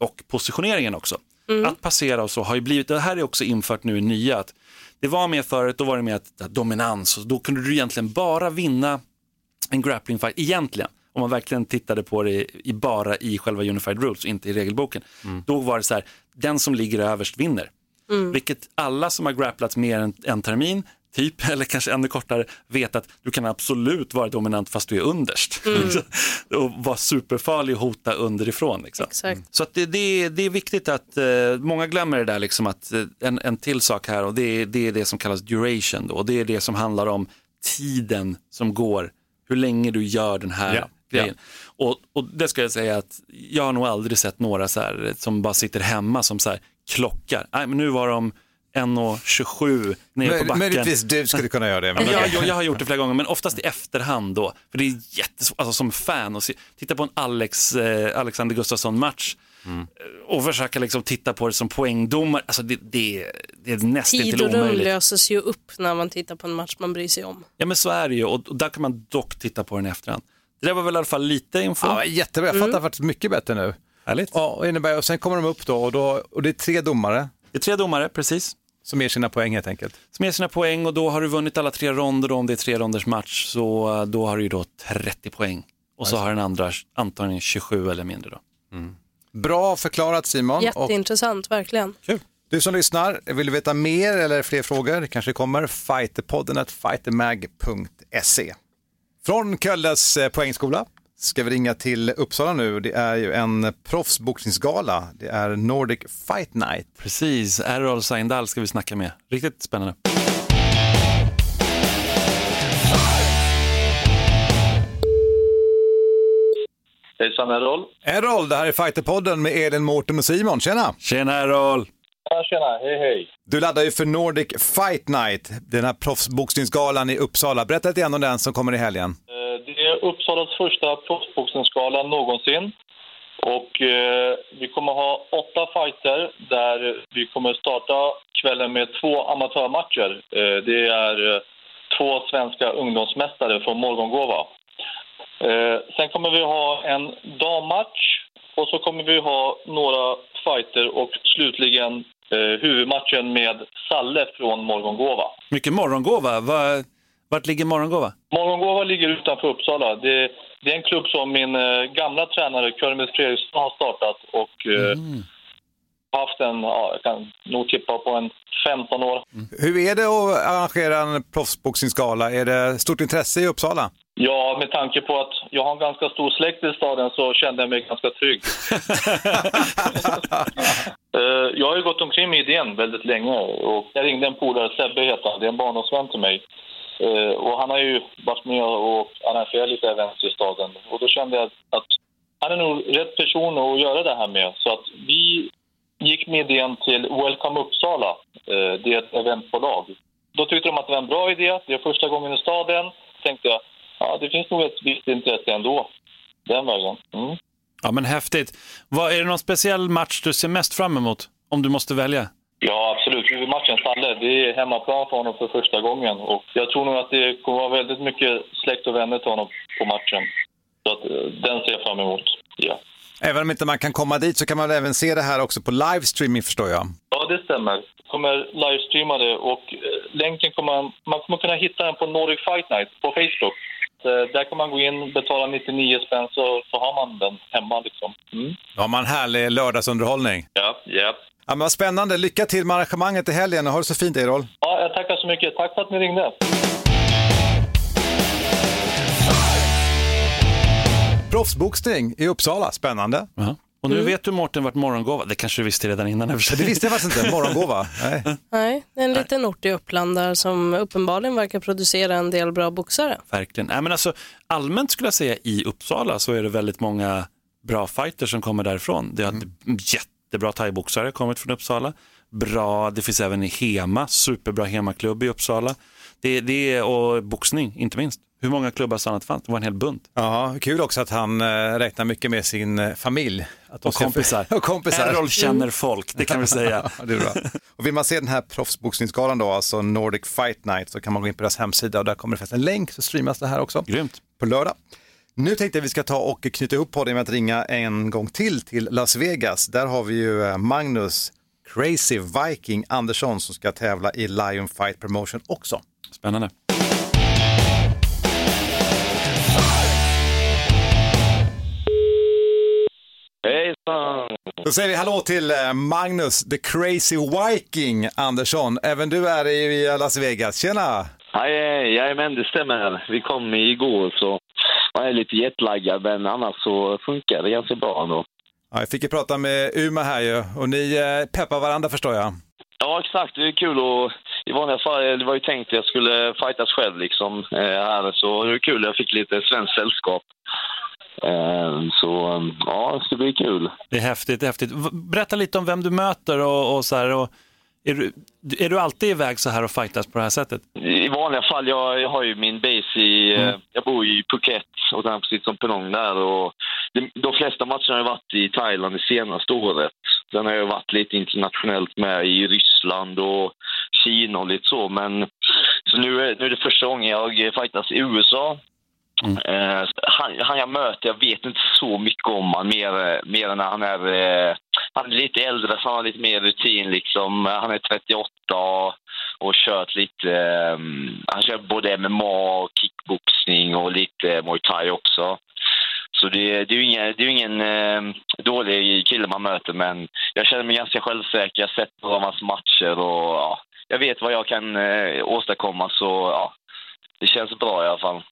och positioneringen också. Att passera och så har ju blivit, det här är också infört nu i nya, att det var med förut, då var det med att, att dominans och då kunde du egentligen bara vinna en grappling fight, egentligen, om man verkligen tittade på det i, bara i själva Unified Rules, inte i regelboken, då var det så här, den som ligger överst vinner. Vilket alla som har grapplats mer än en termin, typ, [laughs] eller kanske ännu kortare, vet att du kan absolut vara dominant fast du är underst. [laughs] och vara superfarlig och hota underifrån. Liksom. Exakt. Så att det, det, det är viktigt att, eh, många glömmer det där, liksom att, eh, en, en till sak här och det, är- det är det som kallas duration då, och det är det som handlar om tiden som går, hur länge du gör den här Ja, grejen. Och, och det ska jag säga att jag har nog aldrig sett några så här, som bara sitter hemma som så här, klockar. Nej, men nu var de 1.27 nere på Möj- backen. Möjligtvis du skulle kunna göra det. Men Ja, jag, jag har gjort det flera gånger, men oftast i efterhand då. För det är jättesvårt, alltså som fan, att se, titta på en Alex, eh, Alexander Gustafsson-match. Och försöka liksom titta på det som poängdomare. Alltså det, det, det är nästan Tid till och rum omöjligt. löses ju upp när man tittar på en match man bryr sig om. Ja men så är det ju och, och där kan man dock titta på den i efterhand. Det där var väl i alla fall lite info. Ja, jättebra, jag fattar faktiskt mycket bättre nu. Härligt. Ja, och, innebär, och sen kommer de upp då och, då och det är tre domare Det är tre domare, precis. som ger sina poäng helt enkelt. Som ger sina poäng och då har du vunnit alla tre ronder om det är tre ronders match så eh, då har du ju då 30 poäng. Och så har den andra antagligen 27 eller mindre då. Bra förklarat Simon. Och Jätteintressant, verkligen. du som lyssnar, vill du veta mer eller fler frågor? Det kanske kommer fighterpodden at fightermag.se. Från Kölles eh, poängskola ska vi ringa till Uppsala nu. Det är ju en proffsboxningsgala. Det är Nordic Fight Night. Precis, Errol Seindal ska vi snacka med. Riktigt spännande. Hejsan Errol. Errol, det här är Fighterpodden med Elin, Mårten och Simon. Tjena! Tjena Errol! Ja, tjena, hej hej. Du laddar ju för Nordic Fight Night, den här proffsboxningsgalan i Uppsala. Berätta lite grann om den som kommer i helgen. Är Uppsalas första proffsboxningsgala någonsin. Och eh, vi kommer ha åtta fighter där vi kommer starta kvällen med två amatörmatcher. Eh, det är eh, två svenska ungdomsmästare från Morgongåva. Eh, sen kommer vi ha en dammatch och så kommer vi ha några fighter och slutligen eh, huvudmatchen med Salle från Morgongåva. Mycket morgongåva. Va- vart ligger morgongåva? Morgongåva ligger utanför Uppsala. Det, det är en klubb som min eh, gamla tränare Körmes Fredriksson har startat och eh, haft en, ja, jag kan nog tippa på en 15 år. Hur är det att arrangera en proffsboxningsgala? Är det stort intresse i Uppsala? Ja, med tanke på att jag har en ganska stor släkt i staden så kände jag mig ganska trygg. [laughs] Eh, jag har ju gått omkring med idén väldigt länge och jag ringde en polare, Sebbe heter han, det är en barndomsvän till mig. Eh, och han har ju varit med och arrangerat lite event i staden och då kände jag att han är nog rätt person att göra det här med. Så att vi gick med idén till Welcome Uppsala, eh, det är ett eventbolag. Då tyckte de att det var en bra idé, det är första gången i staden. tänkte jag, ja det finns nog ett visst intresse ändå, den vägen. Mm. Ja men häftigt. Vad, är det någon speciell match du ser mest fram emot? Om du måste välja? Ja, absolut. Huvudmatchen Salle, det är hemmaplan för honom för första gången. Och jag tror nog att det kommer vara väldigt mycket släkt och vänner till honom på matchen. Så att, eh, den ser jag fram emot. Ja. Även om inte man kan komma dit så kan man även se det här också på livestreaming förstår jag. ja, det stämmer. Kommer livestreama det och eh, länken kommer man, kommer kunna hitta den på Nordic Fight Night på Facebook. Eh, där kan man gå in, betala 99 spänn så, så har man den hemma liksom. Mm. Då har man härlig lördagsunderhållning. Ja, ja. Ja, men vad spännande. Lycka till med arrangemanget i helgen och ha det så fint Erol. Ja, jag tackar så mycket. Tack för att ni ringde. Proffsboxning i Uppsala, spännande. Ja. Och nu vet du Mårten vart morgongåva, det kanske du visste redan innan. Det visste jag faktiskt inte, morgongåva. Nej. [laughs] Nej, det är en liten ort i Uppland där som uppenbarligen verkar producera en del bra boxare. Verkligen. Nej, men alltså, allmänt skulle jag säga i Uppsala så är det väldigt många bra fighters som kommer därifrån. Det har jättebra thaiboxare kommit från Uppsala. Bra, det finns även i Hema, superbra hemaklubb i Uppsala. Det, det och boxning inte minst. Hur många klubbar sa han att det fanns? Det var en hel bunt. Ja, kul också att han eh, räknar mycket med sin eh, familj. Att [laughs] Och kompisar. och kompisar. Errol känner folk, det kan vi säga. [laughs] Det är bra. Och vill man se den här proffsboxningsgalan då, alltså Nordic Fight Night, så kan man gå in på deras hemsida och där kommer det finnas en länk så streamas det här också. Grymt. På lördag. Nu tänkte jag vi ska ta och knyta ihop podden med att ringa en gång till till Las Vegas. Där har vi ju eh, Magnus Crazy Viking Andersson som ska tävla i Lion Fight Promotion också. Spännande. Hejsan! Då säger vi hallå till eh, Magnus The Crazy Viking Andersson. Även du är i Las Vegas. Tjena! Hej, hej, jajamän det stämmer. Vi kom igår så jag är lite jetlaggad men annars så funkar det ganska bra ändå. Ja, jag fick ju prata med Uma här ju och ni eh, peppar varandra förstår jag. Ja exakt, det är kul och i vanliga fall, det var ju tänkt att jag skulle fightas själv liksom eh, här så det är kul, jag fick lite svenskt sällskap. Eh, så eh, ja, det ska bli kul. Det är häftigt, det är häftigt. Berätta lite om vem du möter och, och så här. Och är, du, är du alltid iväg så här och fightas på det här sättet? I vanliga fall, jag, jag har ju min base i, eh, jag bor ju i Phuket och den precis som Penong där och de, de flesta matcherna har jag varit i Thailand det senaste året. Sen har jag varit lite internationellt med i Ryssland och Kina och lite så. Men så nu, är- nu är det första gången jag fightas i USA. Mm. Eh, han, han jag möter, jag vet inte så mycket om han mer, mer än när han är, eh, han är lite äldre, så han har lite mer rutin. Liksom. Han är 38 och, och kört lite... Eh, han kör både MMA, och kickboxning och lite muay thai också. Så det, det är ju ingen, det är ingen eh, dålig kille man möter, men jag känner mig ganska självsäker. Jag har sett några av hans matcher och ja, jag vet vad jag kan eh, åstadkomma, så ja, det känns bra i alla fall.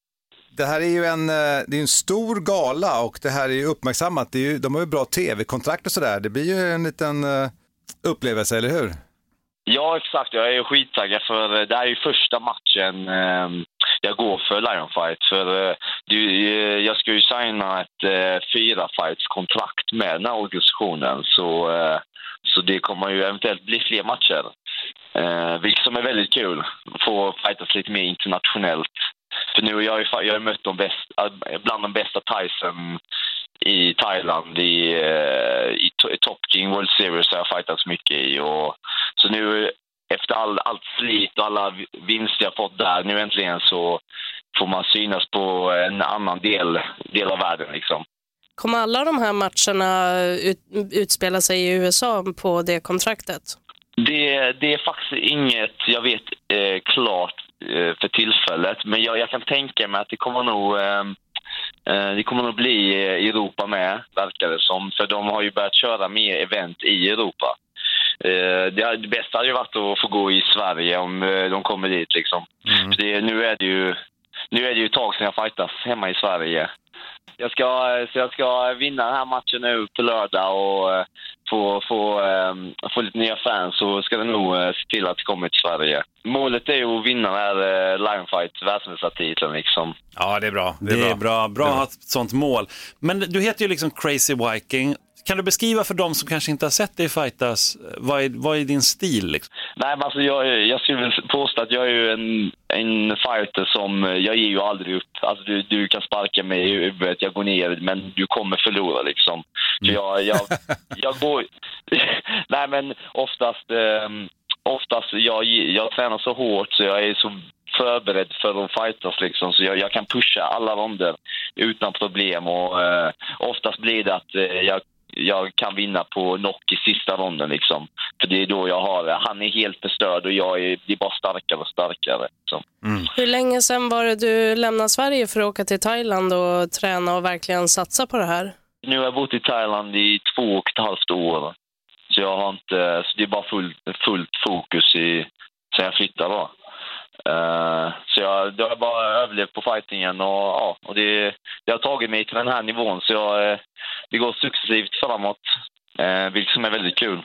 Det här är ju en, eh, det är en stor gala och det här är ju uppmärksammat. Det är ju, de har ju bra tv-kontrakt och sådär. Det blir ju en liten eh, upplevelse, eller hur? Ja, exakt. Jag är skittaggad för eh, det här är ju första matchen ehm, jag går för Lion Fight. För jag ska ju signa ett fyra fights kontrakt med den här organisationen. Så, så det kommer ju eventuellt bli fler matcher. Vilket som är väldigt kul. Få fightas lite mer internationellt. För nu har jag, ju fa- jag har mött de bästa, bland de bästa Tyson i Thailand i, eh, i, i Top King World Series har jag fightats mycket i. Och, så nu efter all, allt slit och alla vi- vinster jag fått där, nu äntligen så får man synas på en annan del, del av världen liksom. Kommer alla de här matcherna ut, utspela sig i USA på det kontraktet? Det, det är faktiskt inget jag vet eh, klart för tillfället, men jag, jag kan tänka mig att det kommer nog eh, eh, det kommer nog bli eh, Europa med, verkar det som. För de har ju börjat köra mer event i Europa. Eh, det, det bästa hade ju varit att få gå i Sverige om eh, de kommer dit. Liksom. För det, nu, är det ju, nu är det ju ett tag sedan jag fightas hemma i Sverige. Jag ska, så jag ska vinna den här matchen nu på lördag och eh, få, få, eh, få lite nya fans så ska det nog eh, se till att det kommer till Sverige. Målet är ju att vinna den här eh, Lion Fight världsmästartiteln liksom. Ja, det är bra. Det är, bra. Bra att ha ett sånt mål. Men du heter ju liksom Crazy Viking. Kan du beskriva för dem som kanske inte har sett dig fightas, vad är, vad är din stil? Liksom? Nej, men alltså jag, jag skulle påstå att jag är ju en, en fighter som, jag ger ju aldrig upp. Alltså du, du kan sparka mig i huvudet, jag går ner, men du kommer förlora liksom. Så jag, jag, [laughs] jag går... [laughs] Nej, men oftast, eh, oftast jag, jag tränar så hårt så jag är så förberedd för att fightas liksom, så jag, jag kan pusha alla ronder utan problem och eh, oftast blir det att eh, jag jag kan vinna på knock i sista ronden liksom. För det är då jag har, han är helt förstörd och jag är, blir bara starkare och starkare. Liksom. Hur länge sedan var det du lämnade Sverige för att åka till Thailand och träna och verkligen satsa på det här? Nu har jag bott i Thailand i två och ett halvt år. Så jag har inte, så det är bara full, fullt fokus i, sen jag flyttade då. Eh, så jag, då har jag bara överlevt på fightingen och, ja, och det, det har tagit mig till den här nivån så jag, eh, det går successivt framåt, uh, vilket som är väldigt kul.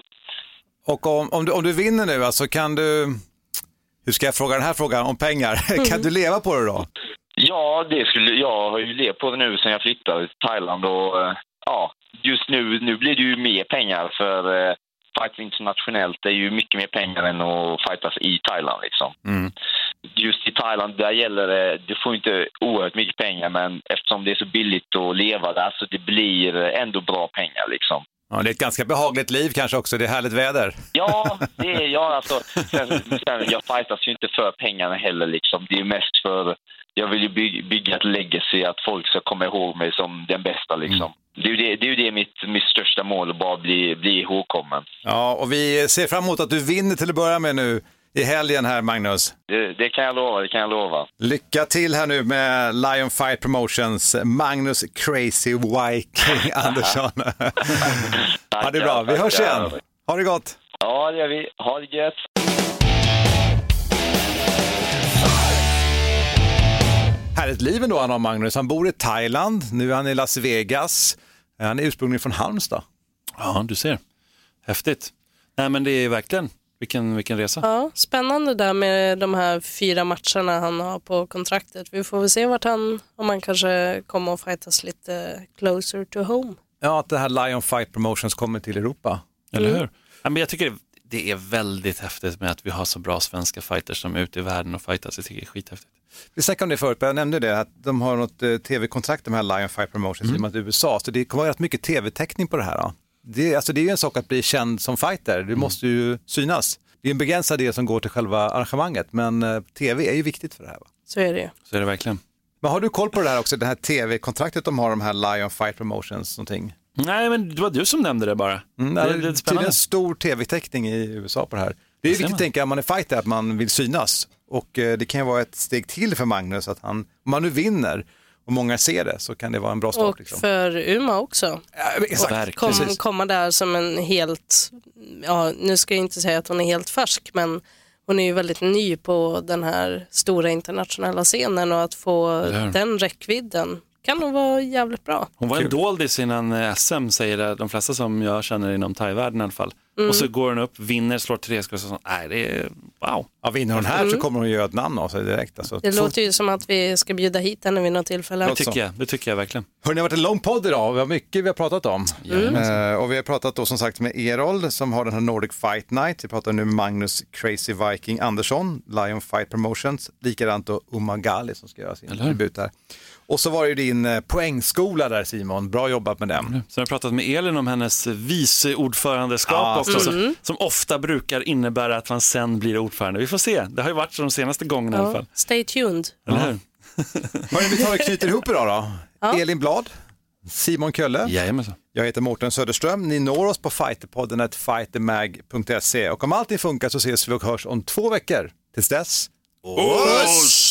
Och om, om, du, om du vinner nu, alltså kan du, hur ska jag fråga den här frågan om pengar? [laughs] kan du leva på det då? Ja, det skulle, jag har ju levt på det nu sen jag flyttade till Thailand och ja, just nu, nu blir det ju mer pengar för eh, fight internationellt. Det är ju mycket mer pengar än att fightas i Thailand liksom. Just i Thailand, där gäller det, du får inte oerhört mycket pengar men eftersom det är så billigt att leva där så det blir ändå bra pengar liksom. Ja, det är ett ganska behagligt liv kanske också, det är härligt väder. Ja, [laughs] det är jag. Alltså, sen, sen, jag fightas ju inte för pengarna heller. Liksom. Det är mest för... Jag vill ju bygga, bygga ett legacy, att folk ska komma ihåg mig som den bästa. Liksom. Det är ju det, det, är det mitt, mitt största mål, att bara bli, bli ihågkommen. Ja, och vi ser fram emot att du vinner till att börja med nu i helgen här, Magnus. Det, det kan jag lova, det kan jag lova. Lycka till här nu med Lion Fight Promotions, Magnus Crazy Viking [laughs] Andersson. ja, det bra. Vi hörs igen. Ha det gott. Ja, det gör vi. Ha det gött. Härligt liv ändå han har, Magnus. Han bor i Thailand, nu är han i Las Vegas. Han är ursprungligen från Halmstad. Ja, du ser. Häftigt. Nej, men det är verkligen, vilken, vilken resa. Ja, spännande där med de här fyra matcherna han har på kontraktet. Vi får väl se vart han, om han kanske kommer att fightas lite closer to home. Ja, att det här Lion Fight Promotions kommer till Europa. Eller hur? Ja, men jag tycker det är väldigt häftigt med att vi har så bra svenska fighters som är ute i världen och fightas. Jag tycker det är skithäftigt. Vi snackade om det förut, men jag nämnde det, att de har något eh, tv-kontrakt, de här Lion Fight Promotions, Mm. i att USA, så det kommer vara rätt mycket tv-täckning på det här. Då. Det, är- alltså, det är ju en sak att bli känd som fighter, Mm. du måste ju synas. Det är en begränsad del som går till själva arrangemanget, men eh, tv är ju viktigt för det här. Va? Så är det ju. Så är det verkligen. Men har du koll på det här också, det här tv-kontraktet de har, de här Lion Fight Promotions någonting? Nej, men det var du som nämnde det bara. Mm, det, det det är lite spännande. en stor tv-täckning i USA på det här. Det är ser viktigt att tänka om man är fighter att man vill synas. Och eh, det kan ju vara ett steg till för Magnus att han, om man nu vinner och många ser det så kan det vara en bra start. Och liksom. för Uma också. Ja, exakt. Kom, komma där som en helt, ja nu ska jag inte säga att hon är helt färsk men hon är ju väldigt ny på den här stora internationella scenen och att få den räckvidden kan nog vara jävligt bra. Hon var en doldis innan eh, SM, säger det, de flesta som jag känner inom thai-världen i alla fall. Mm. Och så går hon upp, vinner, slår tre skott och så, nej det är wow. Ja, vinner hon här så kommer hon göra ett namn av sig direkt. Alltså. Mm. Det låter ju som att vi ska bjuda hit henne vid något tillfälle. Det tycker jag, det tycker jag verkligen. Hörrni, det har varit en lång podd idag. Vi har mycket vi har pratat om. Jajamensan. Eh, och vi har pratat då som sagt med Erol som har den här Nordic Fight Night. Vi pratar nu med Magnus Crazy Viking Andersson, Lion Fight Promotions. Likadant då Umagali som ska göra sin debut här. Och så var det ju din eh, poängskola där Simon. Bra jobbat med den. Så jag har pratat med Elin om hennes vice ordförandeskap Ja, också, som, som ofta brukar innebära att man sen blir ordförande. Vi får se, det har ju varit så de senaste gångerna i alla Ja, fall. stay tuned. Eller hur? Hörrni, vi tar och knyter ihop idag då. Ja. Elin Blad, Simon Kölle. Jajamensan. Jag heter Mårten Söderström. Ni når oss på fighterpodden fightermag.se och om allting funkar så ses vi och hörs om två veckor. Tills dess, Oss!